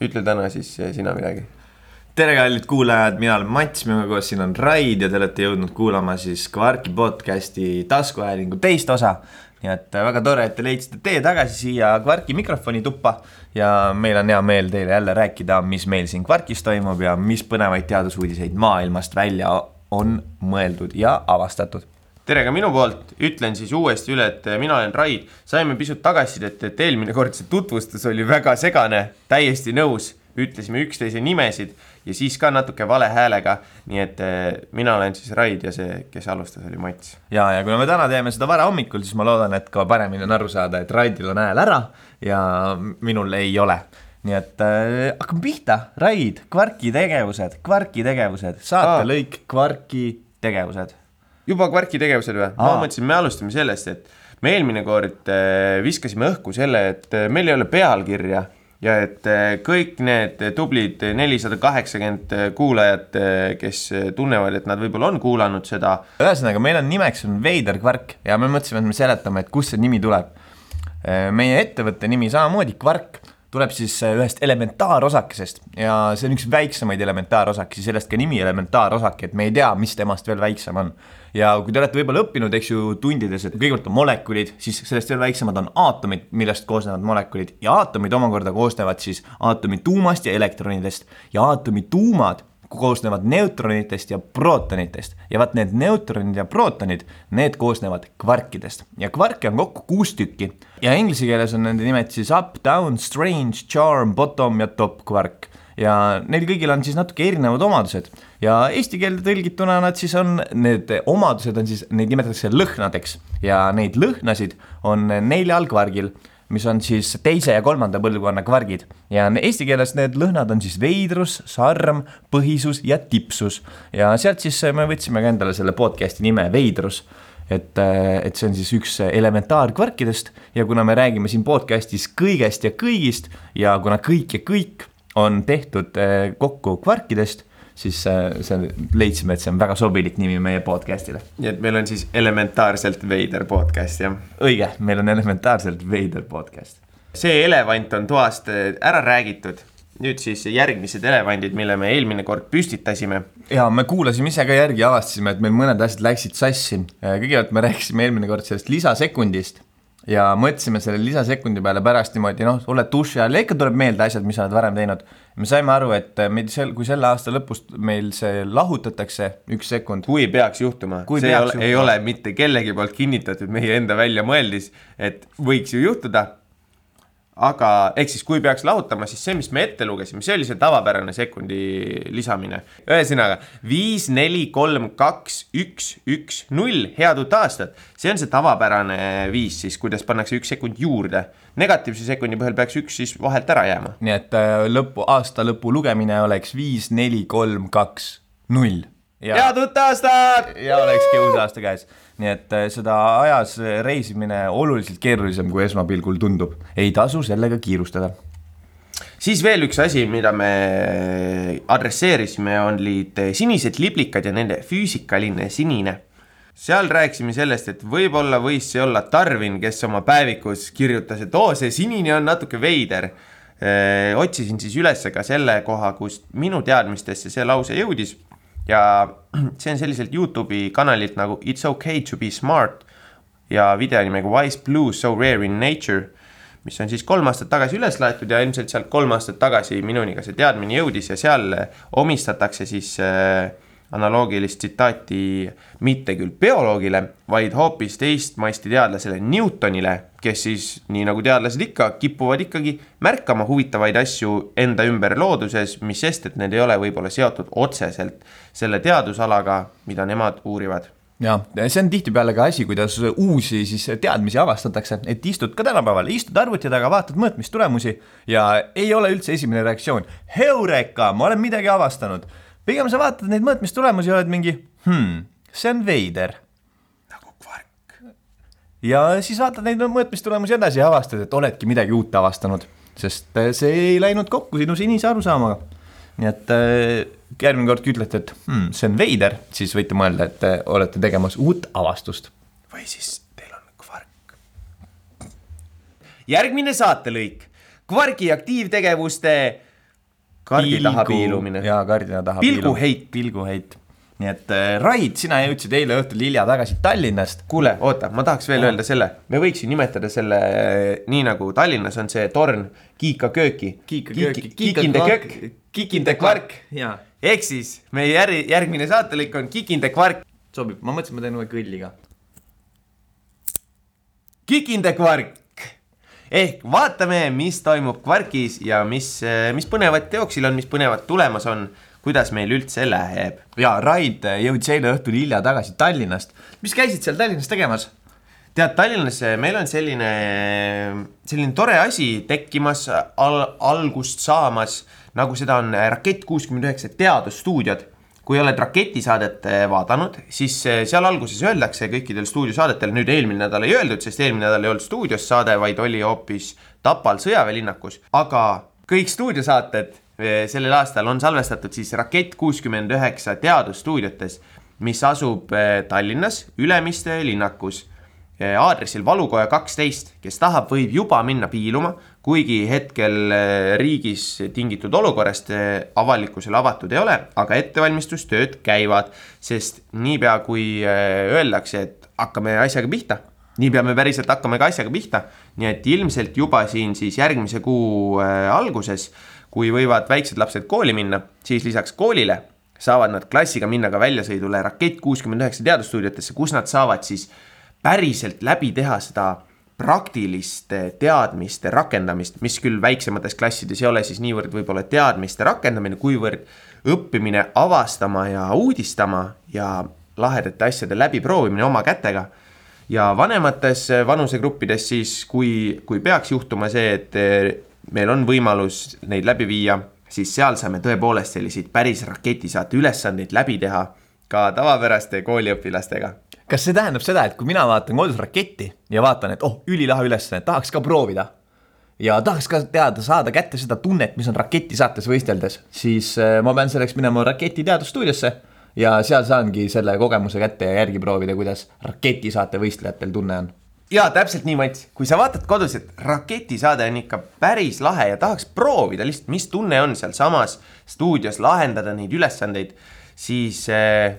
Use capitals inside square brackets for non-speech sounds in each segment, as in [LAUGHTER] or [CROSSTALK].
ütle täna siis eh, sina midagi. tere, kallid kuulajad, mina olen Mats, minuga koos siin on Raid ja te olete jõudnud kuulama siis Kvarki podcasti taskuhäälingu teist osa. nii et äh, väga tore, et te leidsite tee tagasi siia Kvarki mikrofoni tuppa ja meil on hea meel teile jälle rääkida, mis meil siin Kvarkis toimub ja mis põnevaid teadusuudiseid maailmast välja on mõeldud ja avastatud tere ka minu poolt, ütlen siis uuesti üle, et mina olen Raid. saime pisut tagasisidet, et eelmine kord see tutvustus oli väga segane, täiesti nõus, ütlesime üksteise nimesid ja siis ka natuke vale häälega. nii et eh, mina olen siis Raid ja see, kes alustas, oli Mats. ja, ja kuna me täna teeme seda varahommikul, siis ma loodan, et ka paremini on aru saada, et Raidil on hääl ära ja minul ei ole nii et äh, hakkame pihta, Raid, Kvarki tegevused, Kvarki tegevused, saatelõik, Kvarki tegevused juba Kvarki tegevusel või? ma mõtlesin, me alustame sellest, et me eelmine kord äh, viskasime õhku selle, et äh, meil ei ole pealkirja ja et äh, kõik need tublid nelisada kaheksakümmend kuulajat, kes tunnevad, et nad võib-olla on kuulanud seda. ühesõnaga, meil on nimeks on Veider Kvark ja me mõtlesime, et me seletame, et kust see nimi tuleb. meie ettevõtte nimi samamoodi Kvark tuleb siis ühest elementaarosakesest ja see on üks väiksemaid elementaarosakesi, sellest ka nimi elementaarosake, et me ei tea, mis temast veel väiksem on ja kui te olete võib-olla õppinud, eks ju, tundides, et kõigepealt on molekulid, siis sellest veel väiksemad on aatomid, millest koosnevad molekulid. Ja aatomid omakorda koosnevad siis aatomi tuumast ja elektronidest. Ja aatomi tuumad koosnevad neutronitest ja prootonitest. Ja vaat need neutronid ja prootonid, need koosnevad kvarkidest. Ja kvarke on kokku kuus tükki. Ja inglise keeles on nende nimed siis up, down, strange, charm, bottom ja top kvark ja neil kõigil on siis natuke erinevad omadused. Ja eesti keelde tõlgituna nad siis on, need omadused on siis, neid nimetatakse lõhnadeks. Ja neid lõhnasid on neljal kvargil mis on siis teise ja kolmanda põlvkonna kvargid. Ja eesti keeles need lõhnad on siis veidrus, sarm, põhisus ja tipsus. Ja sealt siis me võtsimegi endale selle podcast'i nime Veidrus. Et, et see on siis üks elementaarkvarkidest. Ja kuna me räägime siin podcast'is kõigest ja kõigist ja kuna kõik ja kõik on tehtud eh, kokku kvarkidest, siis eh, see, leidsime, et see on väga sobilik nimi meie podcast'ile. nii et meil on siis elementaarselt veider podcast, jah? õige, meil on elementaarselt veider podcast. see elevant on toast eh, ära räägitud nüüd siis järgmised elevandid, mille me eelmine kord püstitasime. ja me kuulasime ise ka järgi avastasime, et meil mõned asjad läksid sassi. kõigepealt me rääkisime eelmine kord sellest lisasekundist ja mõtlesime selle lisasekundi peale pärast niimoodi, noh, oled duši all ja ikka tuleb meelde asjad, mis sa oled varem teinud. me saime aru, et meid sel, kui selle aasta lõpus meil see lahutatakse üks sekund. kui peaks juhtuma, see peaks ei, ole, ei ole mitte kellegi poolt kinnitatud meie enda väljamõeldis, et võiks ju juhtuda aga ehk siis, kui peaks lahutama, siis see, mis me ette lugesime, see oli see tavapärane sekundi lisamine. ühesõnaga viis, neli, kolm, kaks, üks, üks, null, head uut aastat. see on see tavapärane viis siis, kuidas pannakse üks sekund juurde. negatiivse sekundi põhjal peaks üks siis vahelt ära jääma. nii et äh, lõpu, aasta lõpu lugemine oleks viis, neli, kolm, kaks, null. Head uut aastat! ja olekski uus aasta käes nii et äh, seda ajas reisimine oluliselt keerulisem, kui esmapilgul tundub, ei tasu sellega kiirustada. siis veel üks asi, mida me adresseerisime, olid sinised liblikad ja nende füüsikaline sinine seal rääkisime sellest, et võib-olla võis see olla Darwin, kes oma päevikus kirjutas, et oo, see sinine on natuke veider. Äh, otsisin siis üles ka selle koha, kust minu teadmistesse see lause jõudis ja [CLEARS THROAT] see on selliselt Youtube'i kanalilt nagu It's okay to be smart ja video nimega Why is blue so rare in nature, mis on siis kolm aastat tagasi üles laetud ja ilmselt sealt kolm aastat tagasi minuni ka see teadmine jõudis ja seal omistatakse siis äh, analoogilist tsitaati mitte küll bioloogile, vaid hoopis teistmaisti teadlasele Newtonile, kes siis, nii nagu teadlased ikka, kipuvad ikkagi märkama huvitavaid asju enda ümber looduses, mis sest, et need ei ole võib-olla seotud otseselt selle teadusalaga, mida nemad uurivad ja see on tihtipeale ka asi, kuidas uusi siis teadmisi avastatakse, et istud ka tänapäeval, istud arvuti taga, vaatad mõõtmistulemusi ja ei ole üldse esimene reaktsioon. Heureka, ma olen midagi avastanud pigem sa vaatad neid mõõtmistulemusi ja oled mingi hmm, see on veider. nagu kvark. ja siis vaatad neid mõõtmistulemusi edasi ja avastad, et oledki midagi uut avastanud, sest äh, see ei läinud kokku sinu sinise arusaamaga. nii et äh, järgmine kord, kui ütlete, et hmm, see on veider, siis võite mõelda, et äh, olete tegemas uut avastust. või siis teil on kvark. järgmine saatelõik, kvargi aktiivtegevuste Kardi taha piilumine. jaa, kardina taha Pilguheit. pilguheit. nii et äh, Raid, sina jõudsid eile õhtul hilja tagasi Tallinnast. kuule, oota, ma tahaks veel öelda selle, me võiks ju nimetada selle nii nagu Tallinnas on see torn Kiika kööki. Kikinde köök, Kikinde kvark. ehk siis meie järg-, järgmine saatelõik on Kikinde kvark, sobib, ma mõtlesin, ma teen uue kõlli ka. Kikinde kvark. Ehk vaatame, mis toimub kvarkis ja mis, mis põnevat teoksil on, mis põnevat tulemas on, kuidas meil üldse läheb. jaa, Raid jõudis eile õhtul hilja tagasi Tallinnast. mis käisid seal Tallinnas tegemas? tead, Tallinnas meil on selline, selline tore asi tekkimas al,, algust saamas, nagu seda on Rakett kuuskümmend üheksa teadusstuudiod. Kui oled Raketisaadet vaadanud, siis eh, seal alguses öeldakse kõikidel stuudiosaadetel, nüüd eelmine nädal ei öeldud, sest eelmine nädal ei olnud stuudios saade, vaid oli hoopis Tapal sõjaväelinnakus, aga kõik stuudiosaated eh, sellel aastal on salvestatud siis Rakett kuuskümmend üheksa teadusstuudiotes, mis asub eh, Tallinnas Ülemiste linnakus. Aadressil Valukoja kaksteist, kes tahab, võib juba minna piiluma, kuigi hetkel eh, riigis tingitud olukorrast eh, avalikkusele avatud ei ole, aga ettevalmistustööd käivad, sest niipea kui eh, öeldakse, et hakkame asjaga pihta, niipea me päriselt hakkame ka asjaga pihta, nii et ilmselt juba siin siis järgmise kuu alguses, kui võivad väiksed lapsed kooli minna, siis lisaks koolile saavad nad klassiga minna ka väljasõidule Rakett kuuskümmend üheksa teadusstuudiotesse, kus nad saavad siis päriselt läbi teha seda praktiliste teadmiste rakendamist, mis küll väiksemates klassides ei ole siis niivõrd võib-olla teadmiste rakendamine, kuivõrd õppimine avastama ja uudistama ja lahedate asjade läbiproovimine oma kätega. Ja vanemates vanusegruppides siis, kui, kui peaks juhtuma see, et eh, meil on võimalus neid läbi viia, siis seal saame tõepoolest selliseid päris raketisaate ülesandeid läbi teha ka tavapäraste kooliõpilastega kas see tähendab seda, et kui mina vaatan kodus raketti ja vaatan, et oh, ülilahe ülesanne, tahaks ka proovida ja tahaks ka teada, saada kätte seda tunnet, mis on raketisaates võisteldes, siis äh, ma pean selleks minema raketi teadusstuudiosse ja seal saangi selle kogemuse kätte ja järgi proovida, kuidas raketisaate võistlejatel tunne on. ja täpselt nii, Mats, kui sa vaatad kodus, et raketisaade on ikka päris lahe ja tahaks proovida lihtsalt, mis tunne on sealsamas stuudios lahendada neid ülesandeid, siis eh,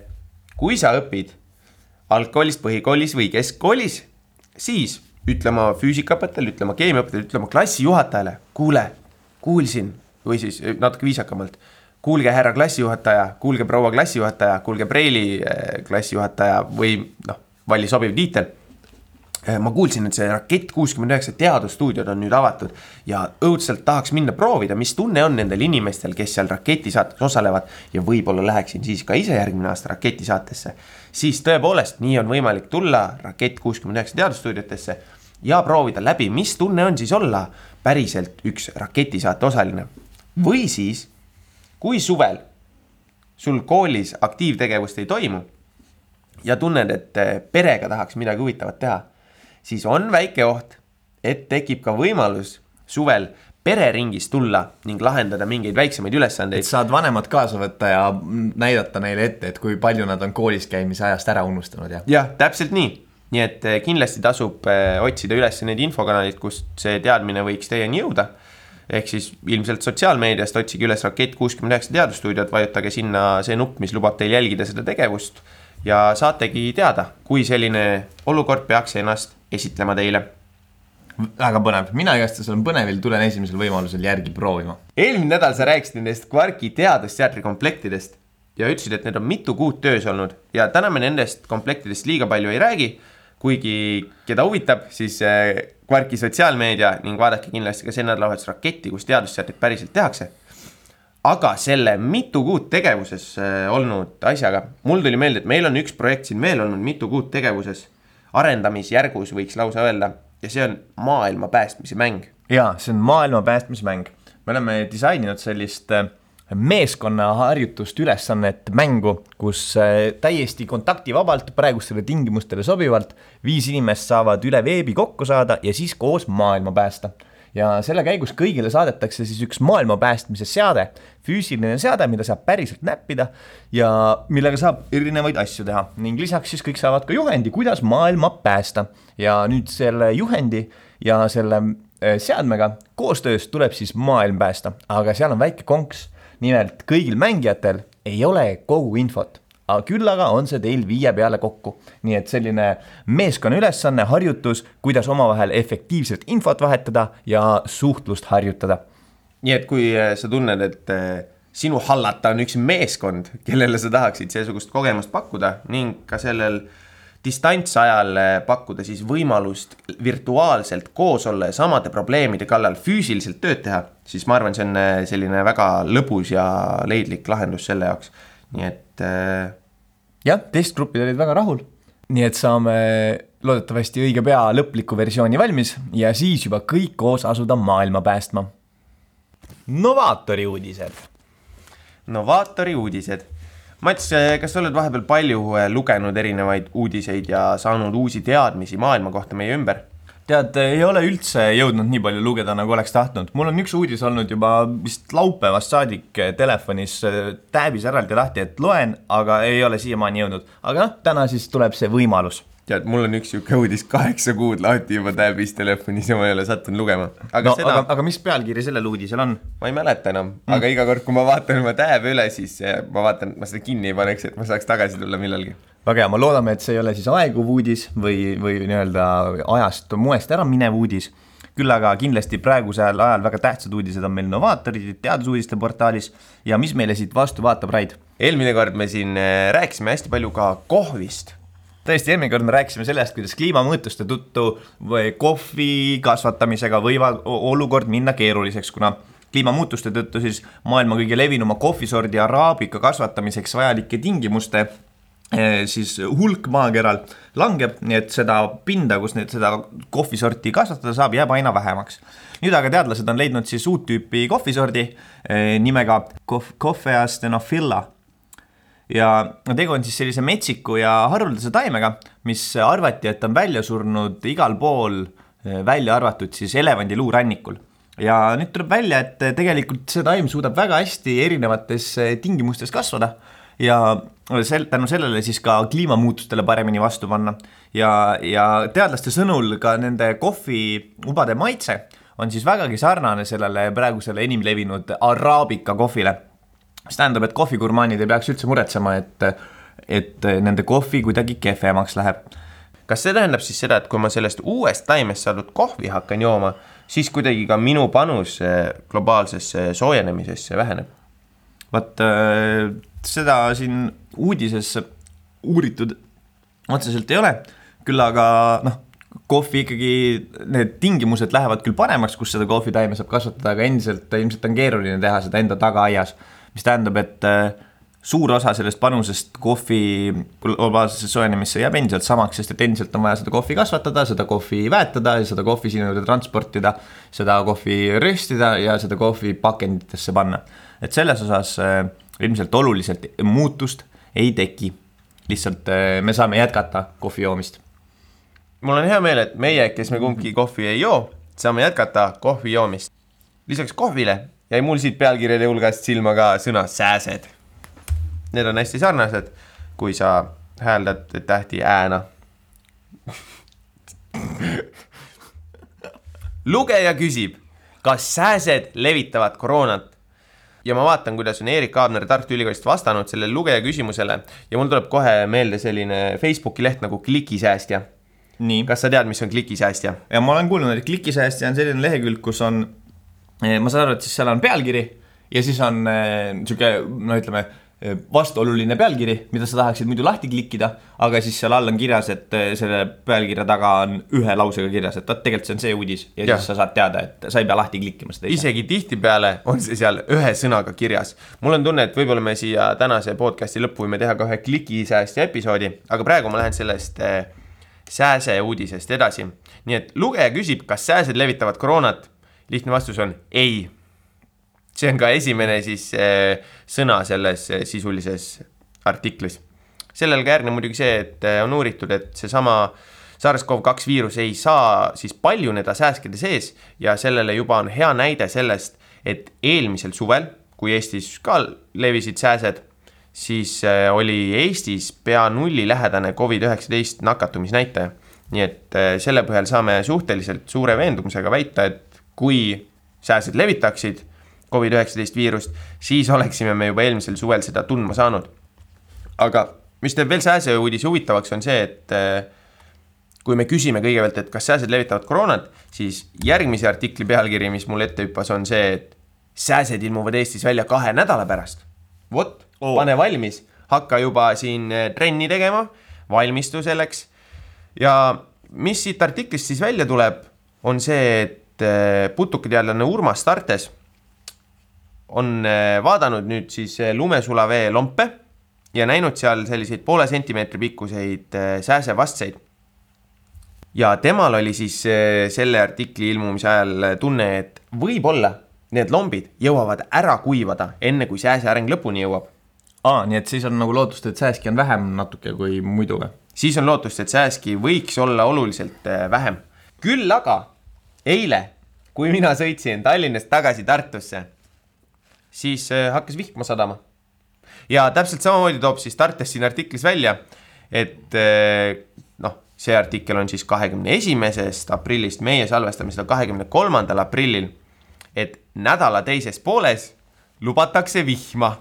kui sa õpid algkoolis, põhikoolis või keskkoolis, siis ütle oma füüsikaõpetajale, ütle oma keemiaõpetajale, ütle oma klassijuhatajale, kuule, kuulsin või siis eh, natuke viisakamalt, kuulge, härra klassijuhataja, kuulge, proua klassijuhataja, kuulge, preili eh, klassijuhataja või noh, vali sobiv tiitel ma kuulsin, et see Rakett kuuskümmend üheksa teadusstuudiod on nüüd avatud ja õudselt tahaks minna proovida, mis tunne on nendel inimestel, kes seal raketisaates osalevad ja võib-olla läheksin siis ka ise järgmine aasta raketisaatesse. siis tõepoolest, nii on võimalik tulla Rakett kuuskümmend üheksa teadusstuudiotesse ja proovida läbi, mis tunne on siis olla päriselt üks raketisaate osaline. või siis, kui suvel sul koolis aktiivtegevust ei toimu ja tunned, et eh, perega tahaks midagi huvitavat teha, siis on väike oht, et tekib ka võimalus suvel pereringis tulla ning lahendada mingeid väiksemaid ülesandeid saad vanemad kaasa võtta ja näidata neile ette, et kui palju nad on koolis käimise ajast ära unustanud ja jah, täpselt nii. nii et eh, kindlasti tasub eh, otsida üles need infokanalid, kust see teadmine võiks teieni jõuda. ehk siis ilmselt sotsiaalmeediast otsige üles Rakett kuuskümmend üheksa teadusstuudiot, vajutage sinna see nupp, mis lubab teil jälgida seda tegevust ja saategi teada, kui selline olukord peaks ennast esitlema teile väga põnev, mina igastahes olen põnevil, tulen esimesel võimalusel järgi proovima. eelmine nädal sa rääkisid nendest Quarki teadusteatri komplektidest ja ütlesid, et need on mitu kuud töös olnud ja täna me nendest komplektidest liiga palju ei räägi. kuigi keda huvitab, siis eh, Quarki sotsiaalmeedia ning vaadake kindlasti ka see nädalavahetus Raketti, kus teadusteatrit päriselt tehakse. aga selle mitu kuud tegevuses eh, olnud asjaga, mul tuli meelde, et meil on üks projekt siin veel olnud mitu kuud tegevuses, arendamisjärgus võiks lausa öelda ja see on maailma päästmise mäng jaa, see on maailma päästmismäng. me oleme disaininud sellist äh, meeskonnaharjutust ülesannet mängu, kus äh, täiesti kontaktivabalt, praegustele tingimustele sobivalt, viis inimest saavad üle veebi kokku saada ja siis koos maailma päästa. Ja selle käigus kõigile saadetakse siis üks maailma päästmise seade, füüsiline seade, mida saab päriselt näppida ja millega saab erinevaid asju teha ning lisaks siis kõik saavad ka juhendi, kuidas maailma päästa. ja nüüd selle juhendi ja selle eh, seadmega koostöös tuleb siis maailm päästa, aga seal on väike konks. nimelt kõigil mängijatel ei ole kogu infot aga küll aga on see teil viie peale kokku. nii et selline meeskonna ülesanne, harjutus, kuidas omavahel efektiivselt infot vahetada ja suhtlust harjutada. nii et kui äh, sa tunned, et äh, sinu hallata on üks meeskond, kellele sa tahaksid seesugust kogemust pakkuda ning ka sellel distantsajal äh, pakkuda siis võimalust virtuaalselt koos olla ja samade probleemide kallal füüsiliselt tööd teha, siis ma arvan, see on selline väga lõbus ja leidlik lahendus selle jaoks nii et äh.... jah, testgrupid olid väga rahul, nii et saame loodetavasti õige pea lõpliku versiooni valmis ja siis juba kõik koos asuda maailma päästma. Novaatori uudised. Novaatori uudised. Mats, kas sa oled vahepeal palju äh, lugenud erinevaid uudiseid ja saanud uusi teadmisi maailma kohta meie ümber? Tead, ei ole üldse jõudnud nii palju lugeda, nagu oleks tahtnud. mul on üks uudis olnud juba vist laupäevast saadik telefonis tääbis eraldi lahti, et loen, aga ei ole siiamaani jõudnud. aga noh, täna siis tuleb see võimalus tead, mul on üks sihuke uudis kaheksa kuud lahti juba tääbis telefonis ja ma ei ole sattunud lugema. aga no, seda. aga mis pealkiri sellel uudisel on? ma ei mäleta enam mm., aga iga kord, kui ma vaatan oma tääbe üle, siis ma vaatan, et ma seda kinni ei paneks, et ma saaks tagasi tulla millalgi väga hea, me loodame, et see ei ole siis aeguv uudis või, või nii-öelda ajast, moest ära minev uudis. küll aga kindlasti praegusel ajal väga tähtsad uudised on meil Novaatorid teadusuudiste portaalis ja mis meile siit vastu vaatab, Raid? eelmine kord me siin äh, rääkisime hästi palju ka kohvist tõesti, eelmine kord me rääkisime sellest, kuidas kliimamuutuste tõttu või kohvi kasvatamisega võivad olukord minna keeruliseks, kuna kliimamuutuste tõttu siis maailma kõige levinuma kohvisordi araabika kasvatamiseks vajalike tingimuste [LAUGHS] siis hulk maakeral langeb, nii et seda pinda, kus nüüd seda kohvisorti kasvatada saab, jääb aina vähemaks. nüüd aga teadlased on leidnud siis uut tüüpi kohvisordi eh, nimega Coffea stenophila. ja tegu on siis sellise metsiku ja haruldase taimega, mis arvati, et on välja surnud igal pool, eh, välja arvatud siis elevandi luurannikul ja nüüd tuleb välja, et tegelikult see taim suudab väga hästi erinevates tingimustes kasvada ja sel-, tänu sellele siis ka kliimamuutustele paremini vastu panna. ja, ja teadlaste sõnul ka nende kohviubade maitse on siis vägagi sarnane sellele praegusele enim levinud araabika kohvile. mis tähendab, et kohvigurmaanid ei peaks üldse muretsema, et, et nende kohvi kuidagi kehvemaks läheb. kas see tähendab siis seda, et kui ma sellest uuest taimest saadud kohvi hakkan jooma, siis kuidagi ka minu panus globaalsesse soojenemisesse väheneb? Vot äh, seda siin uudises uuritud otseselt ei ole, küll aga noh, kohvi ikkagi, need tingimused lähevad küll paremaks, kus seda kohvitaime saab kasvatada, aga endiselt ilmselt on keeruline teha seda enda tagaaias. mis tähendab, et äh, suur osa sellest panusest kohvi globaalsesse soojenemisse jääb endiselt samaks, sest et endiselt on vaja seda kohvi kasvatada, seda kohvi väetada ja seda kohvi sinna juurde transportida, seda kohvi röstida ja seda kohvi pakenditesse panna. Et selles osas äh, ilmselt oluliselt muutust ei teki. lihtsalt äh, me saame jätkata kohvi joomist. mul on hea meel, et meie, kes me kumbki kohvi ei joo, saame jätkata kohvi joomist. lisaks kohvile jäi mul siit pealkirjade hulgast silma ka sõna sääsed. Need on hästi sarnased, kui sa hääldad tähti ääna [LAUGHS] lugeja küsib, kas sääsed levitavad koroonat? Ja ma vaatan, kuidas on Erik Aabner Tartu Ülikoolist vastanud sellele lugeja küsimusele ja mul tuleb kohe meelde selline Facebooki leht nagu Klikisäästja. kas sa tead, mis on Klikisäästja? ja ma olen kuulnud, et Klikisäästja on selline lehekülg, kus on, eh, ma saan aru, et siis seal on pealkiri ja siis on niisugune eh, no ütleme vastuoluline pealkiri, mida sa tahaksid muidu lahti klikkida, aga siis seal all on kirjas, et eh, selle pealkirja taga on ühe lausega kirjas, et vot tegelikult see on see uudis ja, ja siis sa saad teada, et sa ei pea lahti klikkima seda ise. isegi tihtipeale on see seal ühe sõnaga kirjas. mul on tunne, et võib-olla me siia tänase podcast'i lõppu võime teha ka ühe klikisäästja episoodi, aga praegu ma lähen sellest eh, sääse uudisest edasi. nii et lugeja küsib, kas sääsed levitavad koroonat. lihtne vastus on ei see on ka esimene siis äh, sõna selles äh, sisulises artiklis. sellele ka järgneb muidugi see, et äh, on uuritud, et seesama SARS-CoV-2 viirus ei saa siis paljuneda sääskede sees ja sellele juba on hea näide sellest, et eelmisel suvel, kui Eestis ka levisid sääsed, siis oli Eestis pea nullilähedane Covid-19 nakatumisnäitaja. nii et selle põhjal saame suhteliselt suure veendumusega väita, et kui sääsed levitaksid Covid-19 viirust, siis oleksime me juba eelmisel suvel seda tundma saanud. aga mis teeb veel sääse uudise huvitavaks, on see, et äh, kui me küsime kõigepealt, et kas sääsed levitavad koroonat, siis järgmise artikli pealkiri, mis mul ette hüppas, on see, et sääsed ilmuvad Eestis välja kahe nädala pärast. vot oh., pane valmis, hakka juba siin äh, trenni tegema, valmistu selleks. ja mis siit artiklist siis välja tuleb, on see, et äh, putukateadlane Urmas Tartes on vaadanud nüüd siis lumesulavee lompe ja näinud seal selliseid poole sentimeetri pikkuseid sääsevastseid ja temal oli siis selle artikli ilmumise ajal tunne, et võib-olla need lombid jõuavad ära kuivada, enne kui sääse areng lõpuni jõuab. aa, nii et siis on nagu lootust, et sääski on vähem natuke kui muidu või? siis on lootust, et sääski võiks olla oluliselt vähem. küll aga eile, kui mina sõitsin Tallinnast tagasi Tartusse, siis eh, hakkas vihma sadama. ja täpselt samamoodi toob siis Tartes siin artiklis välja, et see artikkel on siis kahekümne esimesest aprillist, meie salvestame seda kahekümne kolmandal aprillil. et nädala teises pooles lubatakse vihma,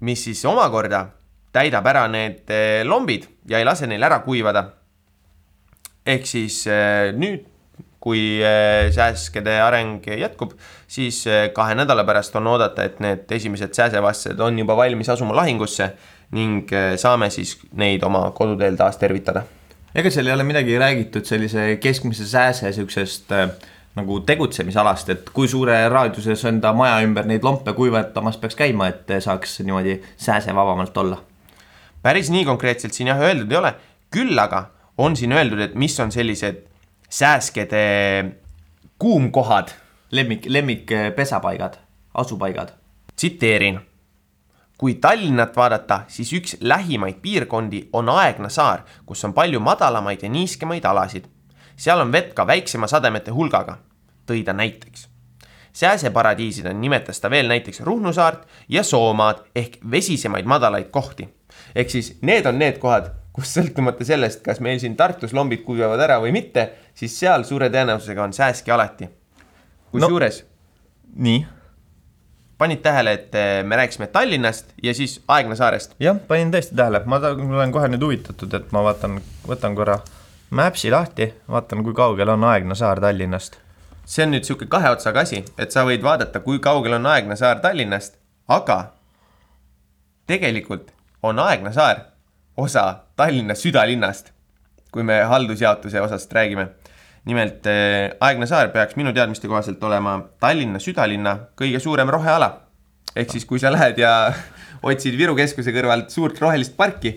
mis siis omakorda täidab ära need eh, lombid ja ei lase neil ära kuivada. ehk siis nüüd, kui eh, sääskede areng jätkub, siis kahe nädala pärast on oodata, et need esimesed sääsevastsed on juba valmis asuma lahingusse ning saame siis neid oma koduteel taas tervitada ega seal ei ole midagi räägitud sellise keskmise sääse äh, nagu tegutsemisalast, et kui suure raadiuses enda maja ümber neid lompe kuivatamas peaks käima, et saaks niimoodi sääsevabamalt olla? päris nii konkreetselt siin jah öeldud ei ole, küll aga on siin öeldud, et mis on sellised sääskede kuumkohad. lemmik, lemmikpesapaigad, asupaigad. tsiteerin kui Tallinnat vaadata, siis üks lähimaid piirkondi on Aegna saar, kus on palju madalamaid ja niiskemaid alasid. seal on vett ka väiksema sademete hulgaga, tõi ta näiteks. sääseparadiisidena nimetas ta veel näiteks Ruhnu saart ja Soomaad ehk vesisemaid madalaid kohti. ehk siis need on need kohad, kus sõltumata sellest, kas meil siin Tartus lombid kuivavad ära või mitte, siis seal suure tõenäosusega on sääski alati. kusjuures no,. nii panid tähele, et eh, me rääkisime Tallinnast ja siis Aegna saarest? jah, panin tõesti tähele, ma olen kohe nüüd huvitatud, et ma vaatan, võtan korra Maps'i lahti, vaatan, kui kaugel on Aegna saar Tallinnast. see on nüüd niisugune kahe otsaga asi, et sa võid vaadata, kui kaugel on Aegna saar Tallinnast, aga tegelikult on Aegna saar osa Tallinna südalinnast, kui me haldusjaotuse osast räägime nimelt eh, Aegna saar peaks minu teadmiste kohaselt olema Tallinna südalinna kõige suurem roheala. ehk siis, kui sa lähed ja [LAUGHS] otsid Viru keskuse kõrvalt suurt rohelist parki,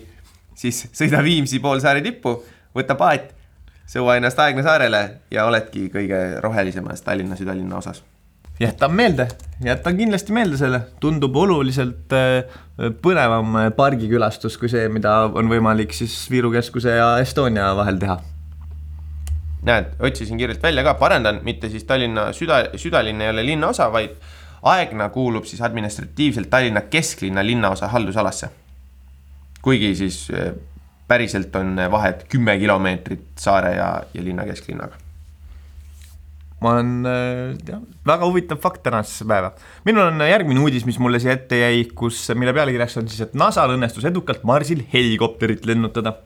siis sõida Viimsi poolsaare tippu, võta paat, sõua ennast Aegna saarele ja oledki kõige rohelisemas Tallinna südalinna osas jätan meelde, jätan kindlasti meelde selle, tundub oluliselt eh, põnevam pargikülastus kui see, mida on võimalik siis Viru keskuse ja Estonia vahel teha näed, otsisin kiirelt välja ka, parandan, mitte siis Tallinna süda, südalinn ei ole linnaosa, vaid Aegna kuulub siis administratiivselt Tallinna kesklinna linnaosa haldusalasse. kuigi siis eh, päriselt on vahet kümme kilomeetrit saare ja, ja linna kesklinnaga. Ma olen jah, väga huvitav fakt tänasesse päeva. minul on järgmine uudis, mis mulle siia ette jäi, kus, mille pealkirjaks on siis, et NASA-l õnnestus edukalt Marsil helikopterit lennutada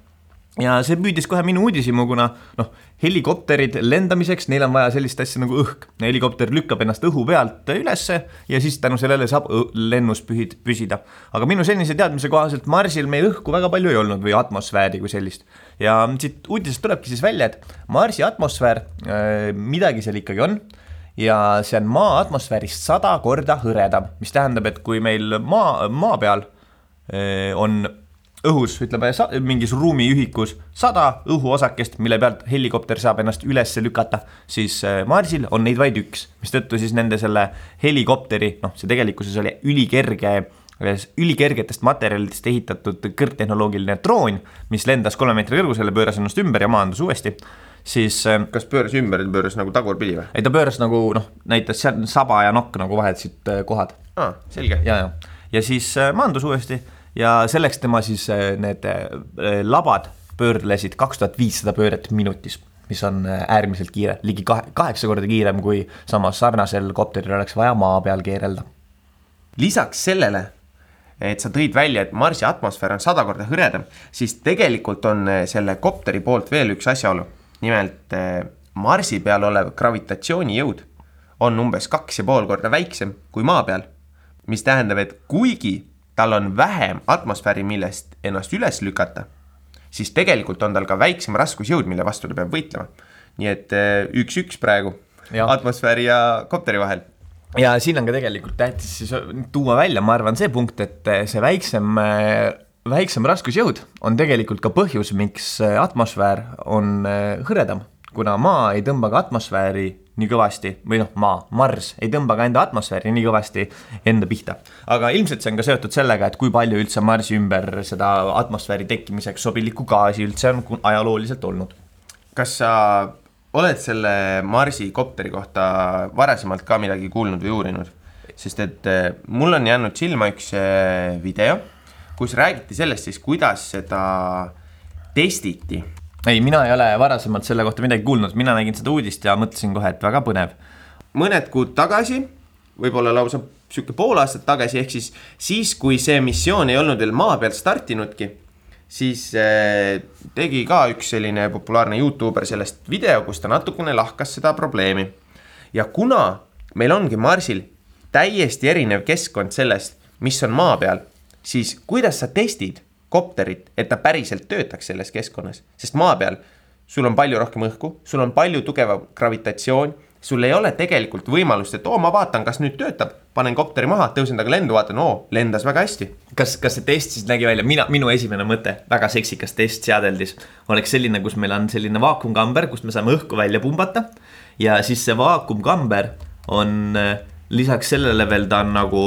ja see püüdis kohe minu uudishimu, kuna noh, helikopterid lendamiseks, neil on vaja sellist asja nagu õhk. helikopter lükkab ennast õhu pealt ülesse ja siis tänu sellele saab lennus pühid, püsida. aga minu senise teadmise kohaselt Marsil meil õhku väga palju ei olnud või atmosfääri kui sellist. ja siit uudisest tulebki siis välja, et Marsi atmosfäär äh,, midagi seal ikkagi on ja see on maa atmosfäärist sada korda hõredam, mis tähendab, et kui meil maa, maa peal äh, on õhus, ütleme mingis ruumiühikus sada õhuosakest, mille pealt helikopter saab ennast üles lükata, siis äh, Marsil on neid vaid üks, mistõttu siis nende selle helikopteri, noh, see tegelikkuses oli ülikerge ülikergetest materjalidest ehitatud kõrgtehnoloogiline droon, mis lendas kolme meetri kõrgusele, pööras ennast ümber ja maandus uuesti, siis äh, kas pööras ümber, pööras nagu tagurpidi või? ei, ta pööras nagu noh, näitas seal saba ja nokk nagu vaheldasid äh, kohad. aa, selge. ja, ja, ja siis maandus uuesti ja selleks tema siis äh, need äh, labad pöörlesid kaks tuhat viissada pööret minutis, mis on äh, äärmiselt kiire, ligi kahe, kaheksa korda kiirem, kui samas sarnasel kopteril oleks vaja maa peal keerelda. lisaks sellele, et sa tõid välja, et Marsi atmosfäär on sada korda hõredam, siis tegelikult on eh, selle kopteri poolt veel üks asjaolu. nimelt eh, Marsi peal olev gravitatsioonijõud on umbes kaks ja pool korda väiksem kui maa peal. mis tähendab, et kuigi tal on vähem atmosfääri, millest ennast üles lükata, siis tegelikult on tal ka väiksem raskusjõud, mille vastu ta peab võitlema. nii et eh, üks-üks praegu ja. atmosfääri ja kopteri vahel ja siin on ka tegelikult tähtis siis tuua välja, ma arvan, see punkt, et see väiksem, väiksem raskusjõud on tegelikult ka põhjus, miks atmosfäär on hõredam, kuna Maa ei tõmba ka atmosfääri nii kõvasti või noh, Maa, Mars ei tõmba ka enda atmosfääri nii kõvasti enda pihta. aga ilmselt see on ka seotud sellega, et kui palju üldse Marsi ümber seda atmosfääri tekkimiseks sobilikku gaasi üldse on ajalooliselt olnud. kas sa oled selle Marsi kopteri kohta varasemalt ka midagi kuulnud või uurinud? sest et eh, mul on jäänud silma üks eh, video, kus räägiti sellest siis, kuidas seda testiti. Ei, mina ei ole varasemalt selle kohta midagi kuulnud, mina nägin seda uudist ja mõtlesin kohe, et väga põnev. mõned kuud tagasi, võib-olla lausa sihuke pool aastat tagasi, ehk siis siis, kui see missioon ei olnud veel maa peal startinudki siis äh, tegi ka üks selline populaarne Youtuber sellest video, kus ta natukene lahkas seda probleemi. ja kuna meil ongi Marsil täiesti erinev keskkond sellest, mis on maa peal, siis kuidas sa testid kopterit, et ta päriselt töötaks selles keskkonnas, sest maa peal sul on palju rohkem õhku, sul on palju tugevam gravitatsioon sul ei ole tegelikult võimalust, et oo, ma vaatan, kas nüüd töötab, panen kopteri maha, tõusen temaga lendu, vaatan, oo, lendas väga hästi. kas, kas see test siis nägi välja, mina, minu esimene mõte, väga seksikas test seadeldis, oleks selline, kus meil on selline vaakumkamber, kust me saame õhku välja pumbata. ja siis see vaakumkamber on lisaks sellele veel ta on nagu,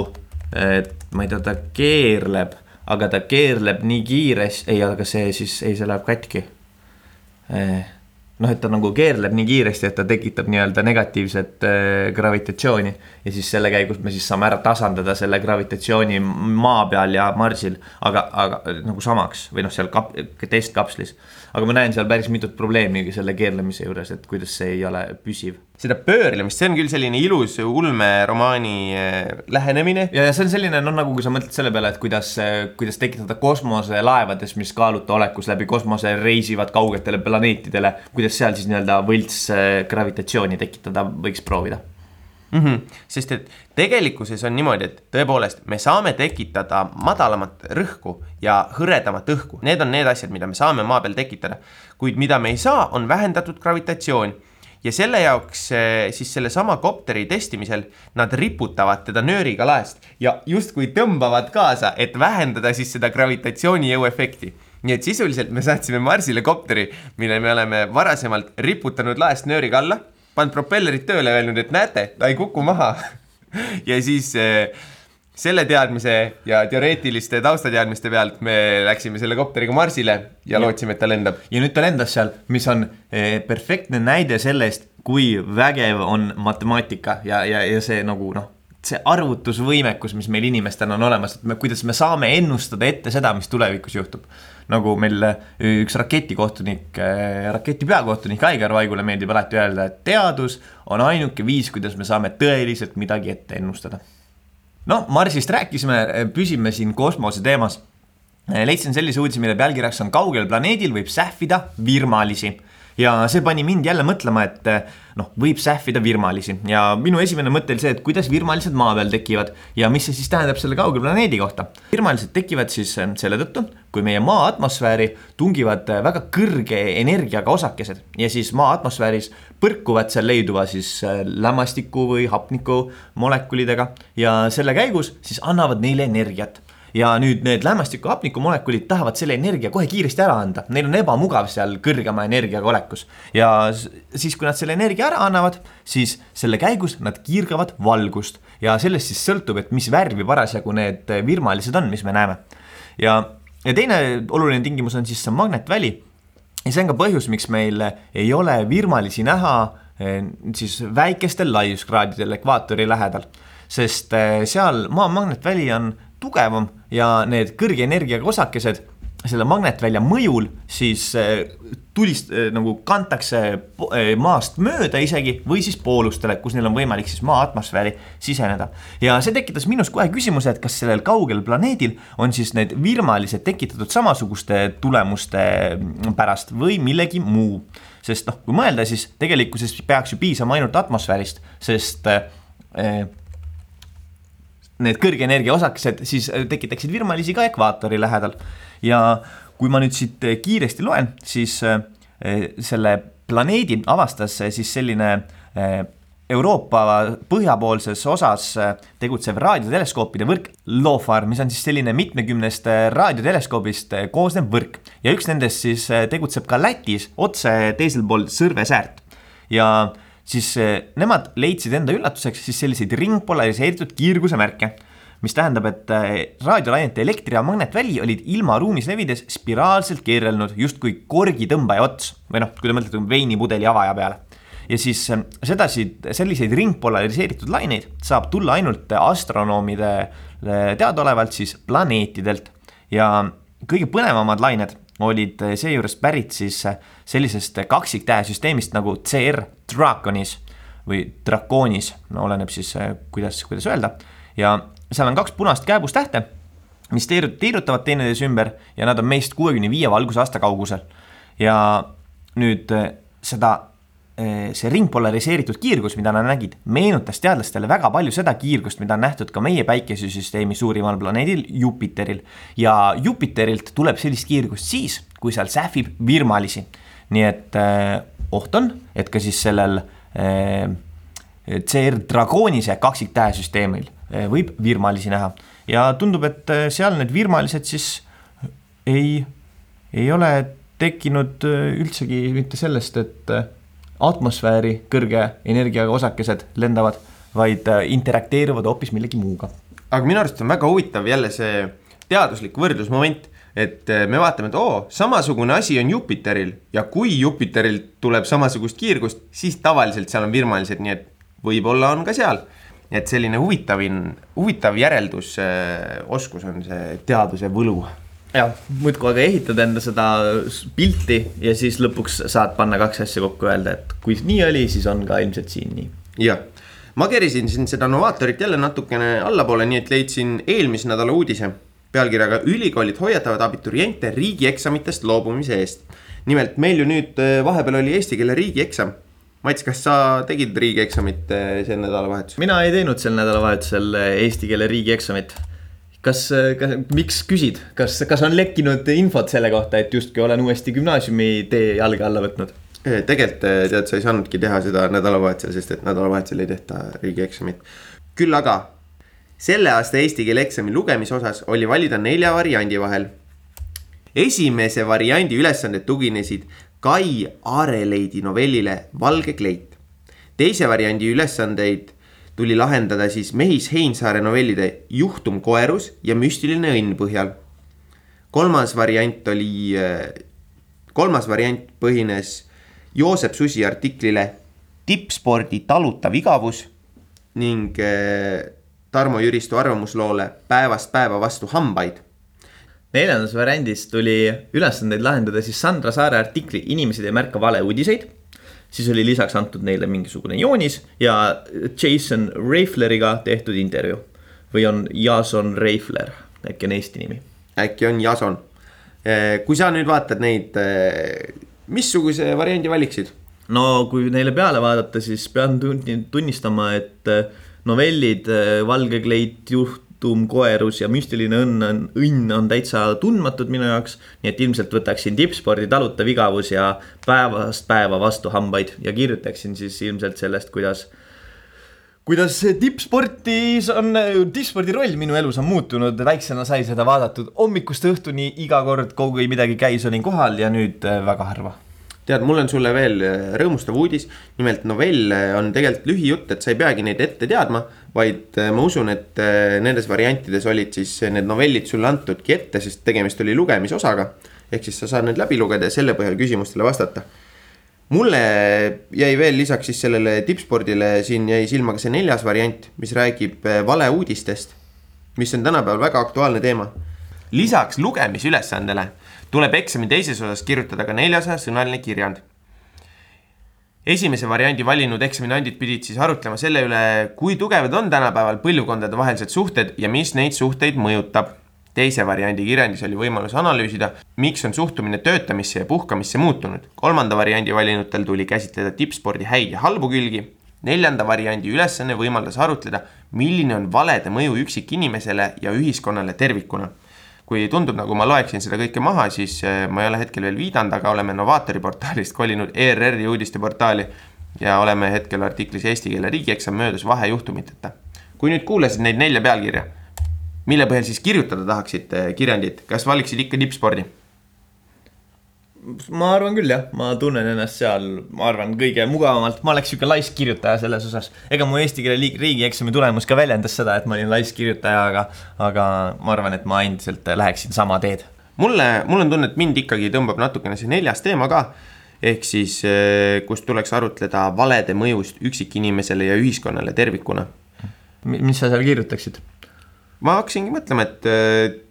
et ma ei tea, ta keerleb, aga ta keerleb nii kiiresti, ei, aga see siis, ei, see läheb katki noh, et ta nagu keerleb nii kiiresti, et ta tekitab nii-öelda negatiivset äh, gravitatsiooni. ja siis selle käigus me siis saame ära tasandada selle gravitatsiooni maa peal ja Marsil, aga, aga nagu samaks või noh, seal kap-, testkapslis. aga ma näen seal päris mitut probleemi selle keerlemise juures, et kuidas see ei ole püsiv seda pöörlemist, see on küll selline ilus ulmeromaani äh, lähenemine. ja, ja see on selline, noh, nagu kui sa mõtled selle peale, et kuidas, kuidas tekitada kosmoselaevades, mis kaaluta olekus läbi kosmose reisivad kaugetele planeetidele, kuidas seal siis nii-öelda võlts äh, gravitatsiooni tekitada võiks proovida mm. -hmm. sest et tegelikkuses on niimoodi, et tõepoolest me saame tekitada madalamat rõhku ja hõredamat õhku, need on need asjad, mida me saame maa peal tekitada. kuid mida me ei saa, on vähendatud gravitatsioon ja selle jaoks eh, siis sellesama kopteri testimisel nad riputavad teda nööriga laest ja justkui tõmbavad kaasa, et vähendada siis seda gravitatsioonijõu efekti. Nii et sisuliselt me saatsime Marsile kopteri, mille me oleme varasemalt riputanud laest nööriga alla, pannud propellerid tööle öelnud, et näete, ta ei kuku maha. [LAUGHS] Ja siis äh, selle teadmise ja teoreetiliste taustateadmiste pealt me läksime selle kopteriga Marsile ja, ja lootsime, et ta lendab. ja nüüd ta lendas seal, mis on eh, perfektne näide sellest, kui vägev on matemaatika ja, ja, ja see nagu noh, see arvutusvõimekus, mis meil inimestena on olemas, et me, kuidas me saame ennustada ette seda, mis tulevikus juhtub. nagu meil eh, üks raketikohtunik, eh, raketi peakohtunik Aigar Vaigule meeldib alati öelda, et teadus on ainuke viis, kuidas me saame tõeliselt midagi ette ennustada no Marsist rääkisime, püsime siin kosmose teemas. leidsin sellise uudise, mille pealkirjaks on kaugel planeedil võib sähvida virmalisi ja see pani mind jälle mõtlema, et noh, võib sähvida virmalisi. Ja minu esimene mõte oli see, et kuidas virmalised maa peal tekivad ja mis see siis tähendab selle kaugel planeedi kohta. virmalised tekivad siis selle tõttu, kui meie maa atmosfääri tungivad väga kõrge energiaga osakesed. Ja siis maa atmosfääris põrkuvad seal leiduva siis lämmastiku või hapniku molekulidega. Ja selle käigus siis annavad neile energiat ja nüüd need lämmastiku hapnikumolekulid tahavad selle energia kohe kiiresti ära anda, neil on ebamugav seal kõrgema energiaga olekus. ja siis, kui nad selle energia ära annavad, siis selle käigus nad kiirgavad valgust ja sellest siis sõltub, et mis värvi parasjagu need virmalised on, mis me näeme. ja, ja teine oluline tingimus on siis see magnetväli. ja see on ka põhjus, miks meil ei ole virmalisi näha eh, siis väikestel laiuskraadidel ekvaatori lähedal sest eh, seal maa magnetväli on tugevam ja need kõrge energiaga osakesed selle magnetvälja mõjul siis äh, tulist äh, nagu kantakse äh, maast mööda isegi või siis poolustele, kus neil on võimalik siis maa atmosfääri siseneda. ja see tekitas minus kohe küsimuse, et kas sellel kaugel planeedil on siis need virmalised tekitatud samasuguste tulemuste pärast või millegi muu. sest noh, kui mõelda, siis tegelikkuses peaks ju piisama ainult atmosfäärist, sest äh, need kõrge energia osakesed siis äh, tekitaksid virmalisi ka ekvaatori lähedal. ja kui ma nüüd siit äh, kiiresti loen, siis äh, selle planeedi avastas siis selline Euroopa põhjapoolses osas tegutsev raadioteleskoopide võrk LOFAR, mis on siis selline mitmekümnest raadioteleskoobist koosnev võrk. ja üks nendest siis tegutseb ka Lätis otse teisel pool Sõrve säärt. ja siis nemad leidsid enda üllatuseks siis selliseid ringpolariseeritud kiirguse märke mis tähendab, et raadiolainete elektri- ja magnetväli olid ilmaruumis levides spiraalselt keerelnud justkui korgitõmbaja ots või noh, kui te mõtlete veinipudeli avaja peale. ja siis sedasi, selliseid ringpolariseeritud laineid saab tulla ainult astronoomide teadaolevalt siis planeetidelt ja kõige põnevamad lained olid seejuures pärit siis sellisest kaksiktähesüsteemist nagu CR Draconis või Draconis, no oleneb siis, kuidas, kuidas öelda. ja seal on kaks punast kääbustähte, mis tiiru-, tiirutavad teineteise ümber ja nad on meist kuuekümne viie valgusaasta kaugusel. ja nüüd seda, see ringpolariseeritud kiirgus, mida nad nägid, meenutas teadlastele väga palju seda kiirgust, mida on nähtud ka meie päikesesüsteemi suurimal planeedil Jupiteril. ja Jupiterilt tuleb sellist kiirgust siis, kui seal sähvib virmalisi. Nii et eh, oht on, et ka siis sellel eh, CR Dragonise kaksiktähesüsteemil võib virmalisi näha ja tundub, et seal need virmalised siis ei, ei ole tekkinud üldsegi mitte sellest, et atmosfääri kõrge energiaga osakesed lendavad, vaid interakteeruvad hoopis millegi muuga. aga minu arust on väga huvitav jälle see teaduslik võrdlusmoment, et me vaatame, et oo, samasugune asi on Jupiteril ja kui Jupiterilt tuleb samasugust kiirgust, siis tavaliselt seal on virmalised, nii et võib-olla on ka seal et selline huvitavin, huvitav järeldus, oskus on see teaduse võlu. jah, muudkui aga ehitad enda seda pilti ja siis lõpuks saad panna kaks asja kokku, öelda, et kui nii oli, siis on ka ilmselt siin nii. jah, ma kerisin siin seda Novaatorit jälle natukene allapoole, nii et leidsin eelmise nädala uudise pealkirjaga Ülikoolid hoiatavad abituriente riigieksamitest loobumise eest. nimelt meil ju nüüd vahepeal oli eesti keele riigieksam Mats, kas sa tegid riigieksamit eh, sel nädalavahetusel? mina ei teinud sel nädalavahetusel eh, eesti keele riigieksamit. kas, kas, miks küsid, kas, kas on lekkinud infot selle kohta, et justkui olen uuesti gümnaasiumi tee jalge alla võtnud? tegelikult tead, sa ei saanudki teha seda nädalavahetusel, sest et nädalavahetusel ei tehta riigieksamit. küll aga selle aasta eesti keele eksami lugemise osas oli valida nelja variandi vahel. esimese variandi ülesanded tuginesid Kai Aareleidi novellile Valge kleit. teise variandi ülesandeid tuli lahendada siis Mehis Heinsaare novellide Juhtum koerus ja Müstiline õnn põhjal. kolmas variant oli, kolmas variant põhines Joosep Susi artiklile Tippspordi talutav igavus ning eh, Tarmo Jüristu arvamusloole Päevast päeva vastu hambaid neljandas variandis tuli ülesandeid lahendada siis Sandra Saare artikli Inimesed ei märka valeuudiseid. siis oli lisaks antud neile mingisugune joonis ja Jason Reifleriga tehtud intervjuu. või on Jason Reifler, äkki on eesti nimi? äkki on Jason. Eh, kui sa nüüd vaatad neid, eh, missuguse variandi valiksid? no kui neile peale vaadata, siis pean tunnistama, et eh, novellid Valge kleit, juht Tum koerus ja müstiline õnn on, õnn on täitsa tundmatud minu jaoks. nii et ilmselt võtaksin tippspordi talutav igavus ja päevast päeva vastu hambaid ja kirjutaksin siis ilmselt sellest, kuidas. kuidas tippsportis on, tippspordi roll minu elus on muutunud, väiksena sai seda vaadatud hommikust õhtuni iga kord, kui midagi käis, olin kohal ja nüüd äh, väga harva tead, mul on sulle veel äh, rõõmustav uudis. nimelt novell äh, on tegelikult lühijutt, et sa ei peagi neid ette teadma, vaid äh, ma usun, et nendes variantides olid siis need novellid sulle antudki ette, sest tegemist oli lugemisosaga. ehk siis sa saad need läbi lugeda ja selle põhjal küsimustele vastata. mulle jäi veel lisaks siis sellele tippspordile, siin jäi silma ka see neljas variant, mis räägib valeuudistest, mis on tänapäeval väga aktuaalne teema lisaks lugemisülesandele tuleb eksami teises osas kirjutada ka neljasajasõnaline kirjand esimese variandi valinud eksaminandid pidid siis arutlema selle üle, kui tugevad on tänapäeval põlvkondade vahelised suhted ja mis neid suhteid mõjutab. teise variandi kirjandis oli võimalus analüüsida, miks on suhtumine töötamisse ja puhkamisse muutunud. kolmanda variandi valinutel tuli käsitleda tippspordi häid ja halbu külgi. neljanda variandi ülesanne võimaldas arutleda, milline on valede mõju üksikinimesele ja ühiskonnale tervikuna kui tundub, nagu ma loeksin seda kõike maha, siis eh, ma ei ole hetkel veel viidanud, aga oleme Novaatori portaalist kolinud ERR-i uudisteportaali ja oleme hetkel artiklis Eesti keele riigieksam möödus vahejuhtumiteta. kui nüüd kuulasid neid nelja pealkirja, mille põhjal siis kirjutada tahaksid eh, kirjandit, kas valiksid ikka tippspordi? Ma arvan küll jah, ma tunnen ennast seal, ma arvan, kõige mugavamalt, ma oleks sihuke laiskirjutaja selles osas. ega mu eesti keele riigieksami tulemus ka väljendas seda, et ma olin laiskirjutaja, aga, aga ma arvan, et ma endiselt läheksin sama teed. mulle, mul on tunne, et mind ikkagi tõmbab natukene see neljas teema ka. ehk siis, eh, kus tuleks arutleda valede mõjust üksikinimesele ja ühiskonnale tervikuna. mis sa seal kirjutaksid? ma hakkasingi mõtlema, et Eh,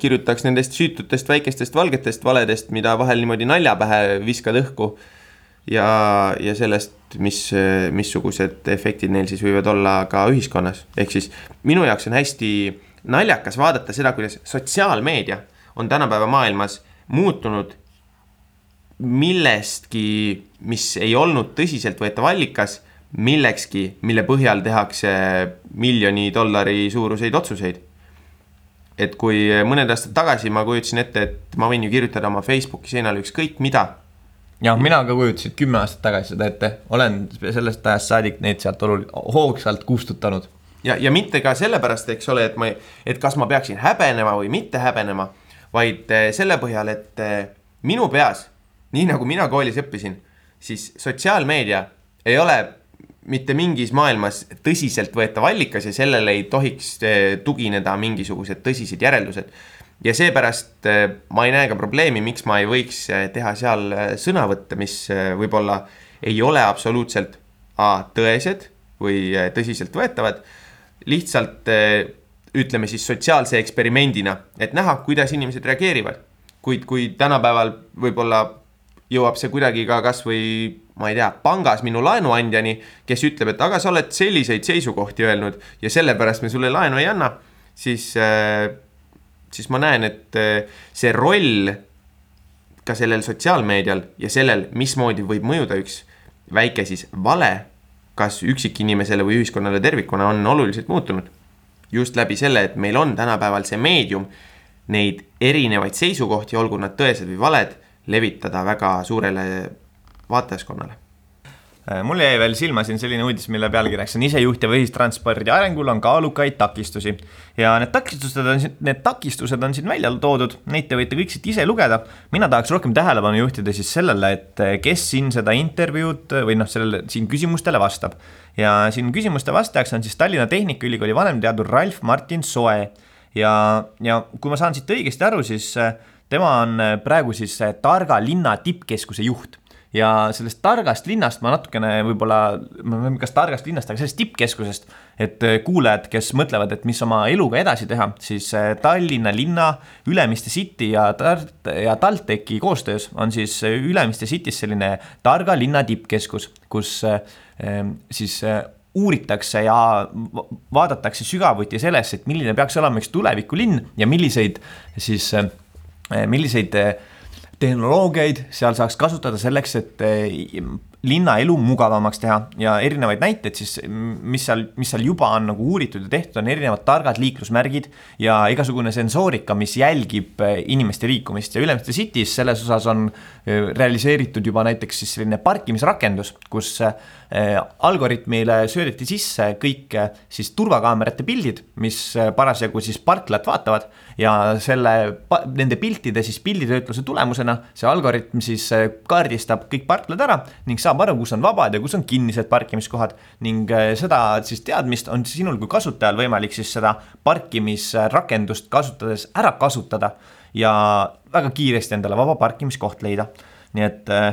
kirjutaks nendest süütutest väikestest valgetest valedest, mida vahel niimoodi nalja pähe viskad õhku. ja, ja sellest, mis, missugused efektid neil siis võivad olla ka ühiskonnas, ehk siis minu jaoks on hästi naljakas vaadata seda, kuidas sotsiaalmeedia on tänapäeva maailmas muutunud millestki, mis ei olnud tõsiseltvõetav allikas, millekski, mille põhjal tehakse miljoni dollari suuruseid otsuseid et kui mõned aastad tagasi ma kujutasin ette, et ma võin ju kirjutada oma Facebooki seinale ükskõik mida. jah, mina ka kujutasin kümme aastat tagasi seda ette, olen sellest ajast saadik neid sealt oluliselt, hoogsalt kustutanud. ja, ja mitte ka sellepärast, eks ole, et ma, et kas ma peaksin häbenema või mitte häbenema, vaid eh, selle põhjal, et eh, minu peas, nii nagu mina koolis õppisin, siis sotsiaalmeedia ei ole mitte mingis maailmas tõsiseltvõetav allikas ja sellele ei tohiks eh, tugineda mingisugused tõsised järeldused. ja seepärast eh, ma ei näe ka probleemi, miks ma ei võiks eh, teha seal sõnavõtte, mis võib-olla ei ole absoluutselt A, tõesed või tõsiseltvõetavad, lihtsalt ütleme siis sotsiaalse eksperimendina, et näha, kuidas inimesed reageerivad. kuid kui tänapäeval võib-olla jõuab see kuidagi ka kasvõi ma ei tea, pangas minu laenuandjani, kes ütleb, et aga sa oled selliseid seisukohti öelnud ja sellepärast me sulle laenu ei anna, siis, äh, siis ma näen, et äh, see roll ka sellel sotsiaalmeedial ja sellel, mismoodi võib mõjuda üks väike siis vale, kas üksikinimesele või ühiskonnale tervikuna, on oluliselt muutunud. just läbi selle, et meil on tänapäeval see meedium neid erinevaid seisukohti, olgu nad tõesed või valed, levitada väga suurele vaatajaskonnale äh, mul jäi veel silma siin selline uudis, mille pealkirjaks on isejuhtiva ühistranspordi arengul on kaalukaid takistusi. ja need takistused on, need takistused on siin välja toodud, neid te võite kõik siit ise lugeda. mina tahaks rohkem tähelepanu juhtida siis sellele, et äh, kes siin seda intervjuud või noh, sellele siin küsimustele vastab. ja siin küsimuste vastajaks on siis Tallinna Tehnikaülikooli vanemteadur Ralf Martin Soe. ja, ja kui ma saan siit õigesti aru, siis äh, tema on praegu siis Targa linna tippkeskuse juht ja sellest targast linnast ma natukene võib-olla, kas targast linnast, aga sellest tippkeskusest, et äh, kuulajad, kes mõtlevad, et mis oma eluga edasi teha, siis äh, Tallinna linna, Ülemiste City ja Tart- ja TalTechi koostöös on siis äh, Ülemiste City's selline targa linna tippkeskus, kus siis uuritakse ja vaadatakse sügavuti sellesse, et milline peaks olema üks tulevikulinn ja milliseid siis, milliseid tehnoloogiaid seal saaks kasutada selleks, et eh, linnaelu mugavamaks teha ja erinevaid näiteid siis, mis seal, mis seal juba on nagu uuritud ja tehtud, on erinevad targad liiklusmärgid ja igasugune sensoorika, mis jälgib eh, inimeste liikumist. Ja Ülemiste City's selles osas on eh, realiseeritud juba näiteks siis selline parkimisrakendus, kus algoritmile söödeti sisse kõik siis turvakaamerate pildid, mis parasjagu siis parklat vaatavad ja selle, nende piltide siis pilditöötluse tulemusena see algoritm siis äh, kaardistab kõik parklad ära ning saab aru, kus on vabad ja kus on kinnised parkimiskohad. ning äh, seda siis teadmist on sinul kui kasutajal võimalik siis seda parkimisrakendust kasutades ära kasutada ja väga kiiresti endale vaba parkimiskoht leida. nii et äh,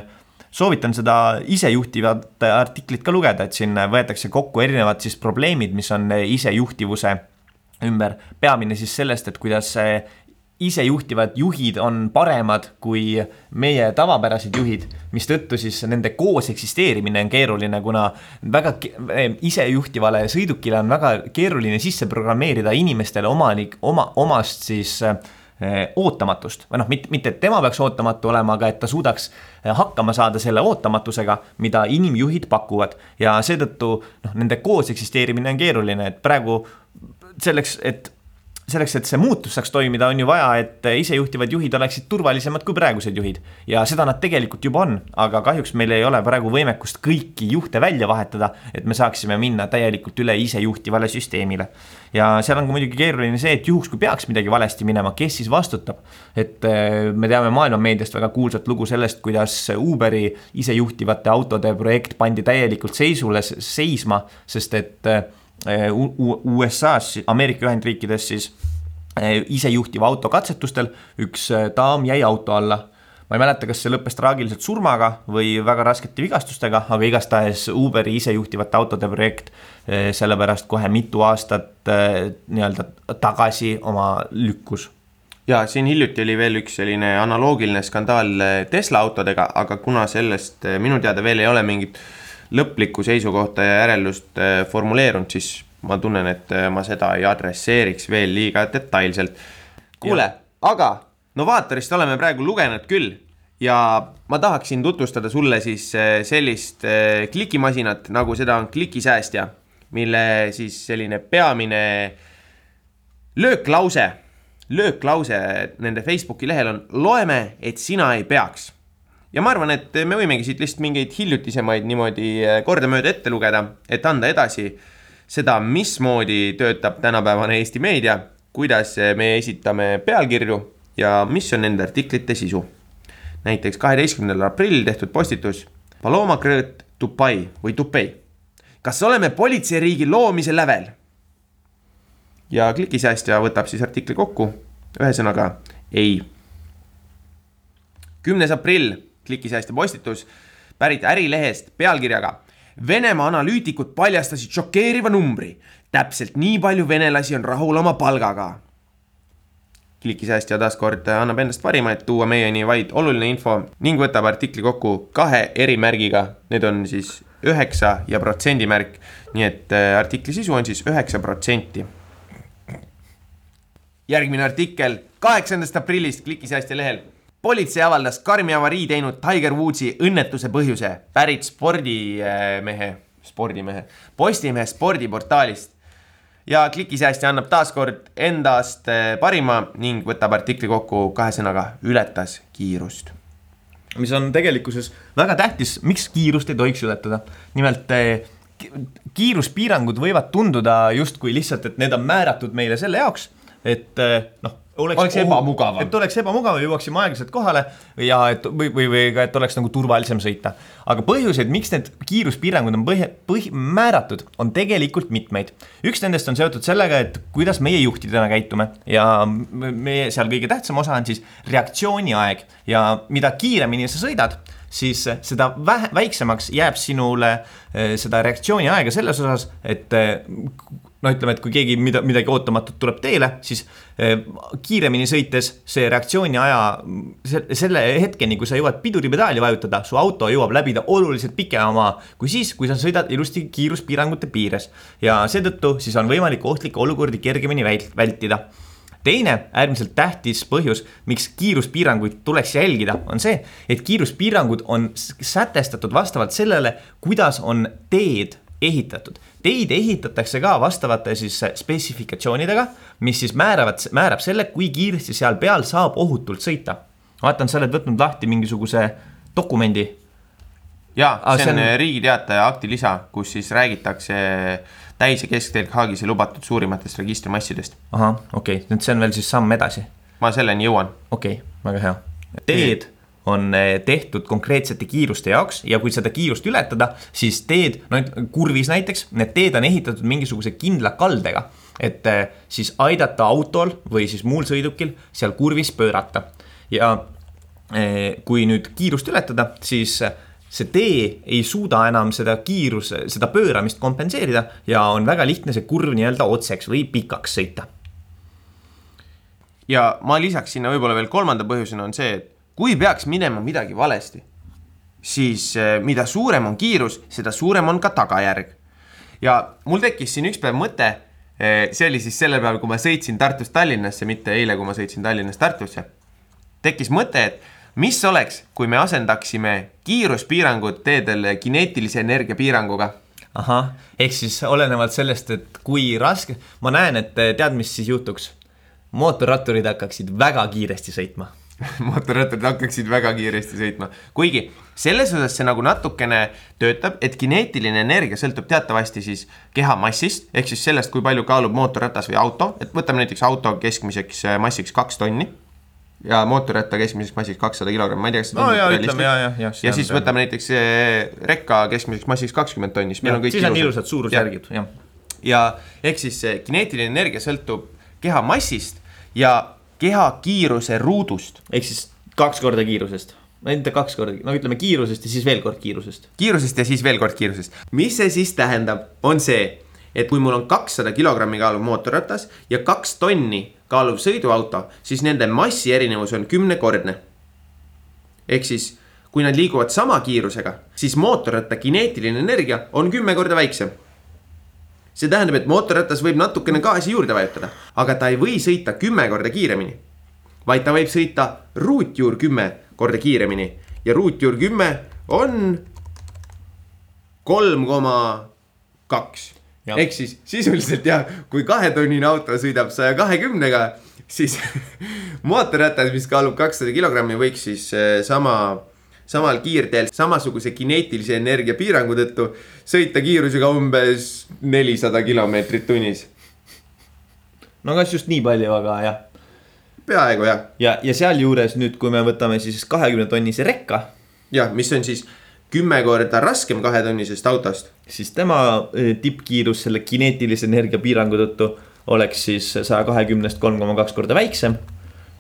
soovitan seda isejuhtivat artiklit ka lugeda, et siin võetakse kokku erinevad siis probleemid, mis on isejuhtivuse ümber, peamine siis sellest, et kuidas isejuhtivad juhid on paremad kui meie tavapärased juhid, mistõttu siis nende koos eksisteerimine on keeruline, kuna väga isejuhtivale sõidukile on väga keeruline sisse programmeerida inimestele omanik, oma, omast siis äh, ootamatust. Või noh, mitte, mitte et tema peaks ootamatu olema, aga et ta suudaks hakkama saada selle ootamatusega, mida inimjuhid pakuvad. Ja seetõttu noh, nende koos eksisteerimine on keeruline, et praegu selleks, et selleks, et see muutus saaks toimida, on ju vaja, et isejuhtivad juhid oleksid turvalisemad kui praegused juhid. ja seda nad tegelikult juba on, aga kahjuks meil ei ole praegu võimekust kõiki juhte välja vahetada, et me saaksime minna täielikult üle isejuhtivale süsteemile. ja seal on ka muidugi keeruline see, et juhuks, kui peaks midagi valesti minema, kes siis vastutab. et eh, me teame maailma meediast väga kuulsat lugu sellest, kuidas Uberi isejuhtivate autode projekt pandi täielikult seisule, seisma, sest et Eh, USA-s, Ameerika Ühendriikides siis eh, isejuhtiva auto katsetustel üks eh, daam jäi auto alla. ma ei mäleta, kas see lõppes traagiliselt surmaga või väga raskete vigastustega, aga igastahes Uberi isejuhtivate autode projekt sellepärast kohe mitu aastat nii-öelda tagasi oma lükkus ja siin hiljuti oli veel üks selline analoogiline skandaal Tesla autodega, aga kuna sellest minu teada veel ei ole mingit äh, lõplikku seisukohta ja järeldust äh, formuleerunud, siis ma tunnen, et äh, ma seda ei adresseeriks veel liiga detailselt. kuule, aga Novaatorist oleme praegu lugenud küll ja ma tahaksin tutvustada sulle siis äh, sellist klikimasinat, nagu seda on klikisäästja, mille siis selline peamine lööklause, lööklause nende Facebooki lehel on loeme, et sina ei peaks ja ma arvan, et me võimegi siit lihtsalt mingeid hiljutisemaid niimoodi eh, kordamööda ette lugeda, et anda edasi seda, mismoodi töötab tänapäevane Eesti meedia, kuidas me esitame pealkirju ja mis on nende artiklite sisu. näiteks kaheteistkümnendal aprillil tehtud postitus Paloma Krõõt Dubai või Dupei. kas oleme politseiriigi loomise lävel? ja klikisäästja võtab siis artikli kokku, ühesõnaga ei. kümnes aprill klikisäästja postitus pärit Ärilehest pealkirjaga Venemaa analüütikud paljastasid šokeeriva numbri. täpselt nii palju venelasi on rahul oma palgaga. klikisäästja taaskord annab endast parima, et tuua meieni vaid oluline info ning võtab artikli kokku kahe erimärgiga. Need on siis üheksa ja protsendimärk. nii et äh, artikli sisu on siis üheksa protsenti. järgmine artikkel kaheksandast aprillist klikisäästja lehel politsei avaldas karmi avarii teinud Tiger Woodsi õnnetuse põhjuse, pärit spordimehe, spordimehe, Postimehe spordiportaalist. ja klikisäästja annab taaskord endast eh, parima ning võtab artikli kokku kahe sõnaga ületas kiirust. mis on tegelikkuses väga tähtis, miks kiirust ei tohiks ületada. nimelt eh, kiiruspiirangud võivad tunduda justkui lihtsalt, et need on määratud meile selle jaoks, et eh, noh oleks, oleks ebamugavam. et oleks ebamugav, jõuaksime aeglaselt kohale ja et või, või, või ka, et oleks nagu turvalisem sõita. aga põhjuseid, miks need kiiruspiirangud on põhi, põhi, määratud, on tegelikult mitmeid. üks nendest on seotud sellega, et kuidas meie juhtidena käitume ja meie seal kõige tähtsam osa on siis reaktsiooniaeg ja mida kiiremini sa sõidad siis seda vähe, väiksemaks jääb sinule eh, seda reaktsiooniaega selles osas, et eh, no ütleme, et kui keegi mida, midagi ootamatut tuleb teele, siis eh, kiiremini sõites see reaktsiooniaja, selle hetkeni, kui sa jõuad piduripedaali vajutada, su auto jõuab läbida oluliselt pikema kui siis, kui sa sõidad ilusti kiiruspiirangute piires. ja seetõttu siis on võimalik ohtlikke olukordi kergemini vältida teine äärmiselt tähtis põhjus, miks kiiruspiiranguid tuleks jälgida, on see, et kiiruspiirangud on sätestatud vastavalt sellele, kuidas on teed ehitatud. Teid ehitatakse ka vastavate siis spetsifikatsioonidega, mis siis määravad, määrab selle, kui kiiresti seal peal saab ohutult sõita. vaatan, sa oled võtnud lahti mingisuguse dokumendi. jaa, see on, on Riigi Teataja akti lisa, kus siis räägitakse täis- ja kesktelg Haagis lubatud suurimatest registrimassidest. ahah, okei okay., nüüd see on veel siis samm edasi. ma selleni jõuan. okei okay,, väga hea. teed on eh, tehtud konkreetsete kiiruste jaoks ja kui seda kiirust ületada, siis teed, no kurvis näiteks, need teed on ehitatud mingisuguse kindla kaldega. et eh, siis aidata autol või siis muul sõidukil seal kurvis pöörata. ja eh, kui nüüd kiirust ületada, siis see tee ei suuda enam seda kiiruse, seda pööramist kompenseerida ja on väga lihtne see kurv nii-öelda otseks või pikaks sõita ja ma lisaks sinna võib-olla veel kolmanda põhjusena on see, et kui peaks minema midagi valesti, siis eh, mida suurem on kiirus, seda suurem on ka tagajärg. ja mul tekkis siin üks päev mõte, eh, see oli siis sellel päeval, kui ma sõitsin Tartust Tallinnasse, mitte eile, kui ma sõitsin Tallinnast Tartusse. tekkis mõte, et mis oleks, kui me asendaksime kiiruspiirangud teedel kineetilise energia piiranguga ahah, ehk siis olenevalt sellest, et kui raske, ma näen, et tead, mis siis juhtuks? mootorratturid hakkaksid väga kiiresti sõitma [LAUGHS] mootorrattarid hakkaksid väga kiiresti sõitma, kuigi selles osas see nagu natukene töötab, et kineetiline energia sõltub teatavasti siis keha massist ehk siis sellest, kui palju kaalub mootorratas või auto, et võtame näiteks auto keskmiseks massiks kaks tonni ja mootorratta keskmiseks massiks kakssada kilogrammi, ma ei tea, kas no ja ütleme ja, ja, ja. ja siis võtame näiteks eh, rekka keskmiseks massiks kakskümmend tonni, siis meil on kõik siis on ilusad. suurusjärgid, jah. ja ehk siis see kineetiline energia sõltub keha massist ja keha kiiruse ruudust. ehk siis kaks korda kiirusest mitte kaks korda, no ütleme kiirusest ja siis veel kord kiirusest. kiirusest ja siis veel kord kiirusest. mis see siis tähendab, on see, et kui mul on kakssada kilogrammi kaaluv mootorratas ja kaks tonni kaaluv sõiduauto, siis nende massi erinevus on kümnekordne. ehk siis, kui nad liiguvad sama kiirusega, siis mootorratta kineetiline energia on kümme korda väiksem. See tähendab, et mootorratas võib natukene gaasi juurde vajutada, aga ta ei või sõita kümme korda kiiremini. vaid ta võib sõita ruutjuur kümme korda kiiremini ja ruutjuur kümme on kolm koma kaks ehk siis sisuliselt jah, kui kahetonnine auto sõidab saja kahekümnega, siis [LAUGHS] mootorratas, mis kaalub kakssada kilogrammi, võiks siis eh, sama, samal kiirteel samasuguse kineetilise energia piirangu tõttu sõita kiirusega umbes nelisada kilomeetrit tunnis. no kas just nii palju, aga jah. peaaegu jah. ja, ja sealjuures nüüd, kui me võtame siis kahekümne tonnise rekka. jah, mis on siis kümme korda raskem kahetonnisest autost. siis tema eh, tippkiirus selle kineetilise energia piirangu tõttu oleks siis saja kahekümnest kolm koma kaks korda väiksem.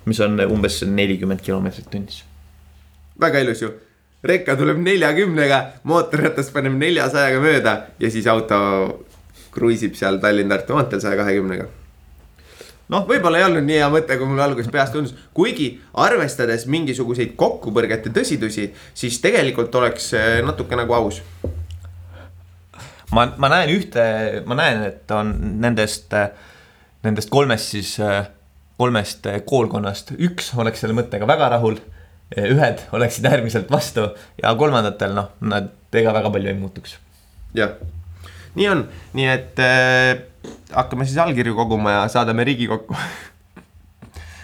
mis on umbes nelikümmend kilomeetrit tunnis. Väga ilus ju, rekka tuleb neljakümnega, mootorratast paneb neljasajaga mööda ja siis auto kruiisib seal Tallinn-Tartu maanteel saja kahekümnega noh, võib-olla ei olnud nii hea mõte, kui mul alguses peast tundus, kuigi arvestades mingisuguseid kokkupõrgete tõsidusi, siis tegelikult oleks natuke nagu aus. ma, ma näen ühte, ma näen, et on nendest, nendest kolmest siis, kolmest koolkonnast üks oleks selle mõttega väga rahul. Ühed oleksid äärmiselt vastu ja kolmandatel noh, nad ega väga palju ei muutuks. jah, nii on, nii et äh, hakkame siis allkirju koguma ja saadame Riigikokku [LAUGHS]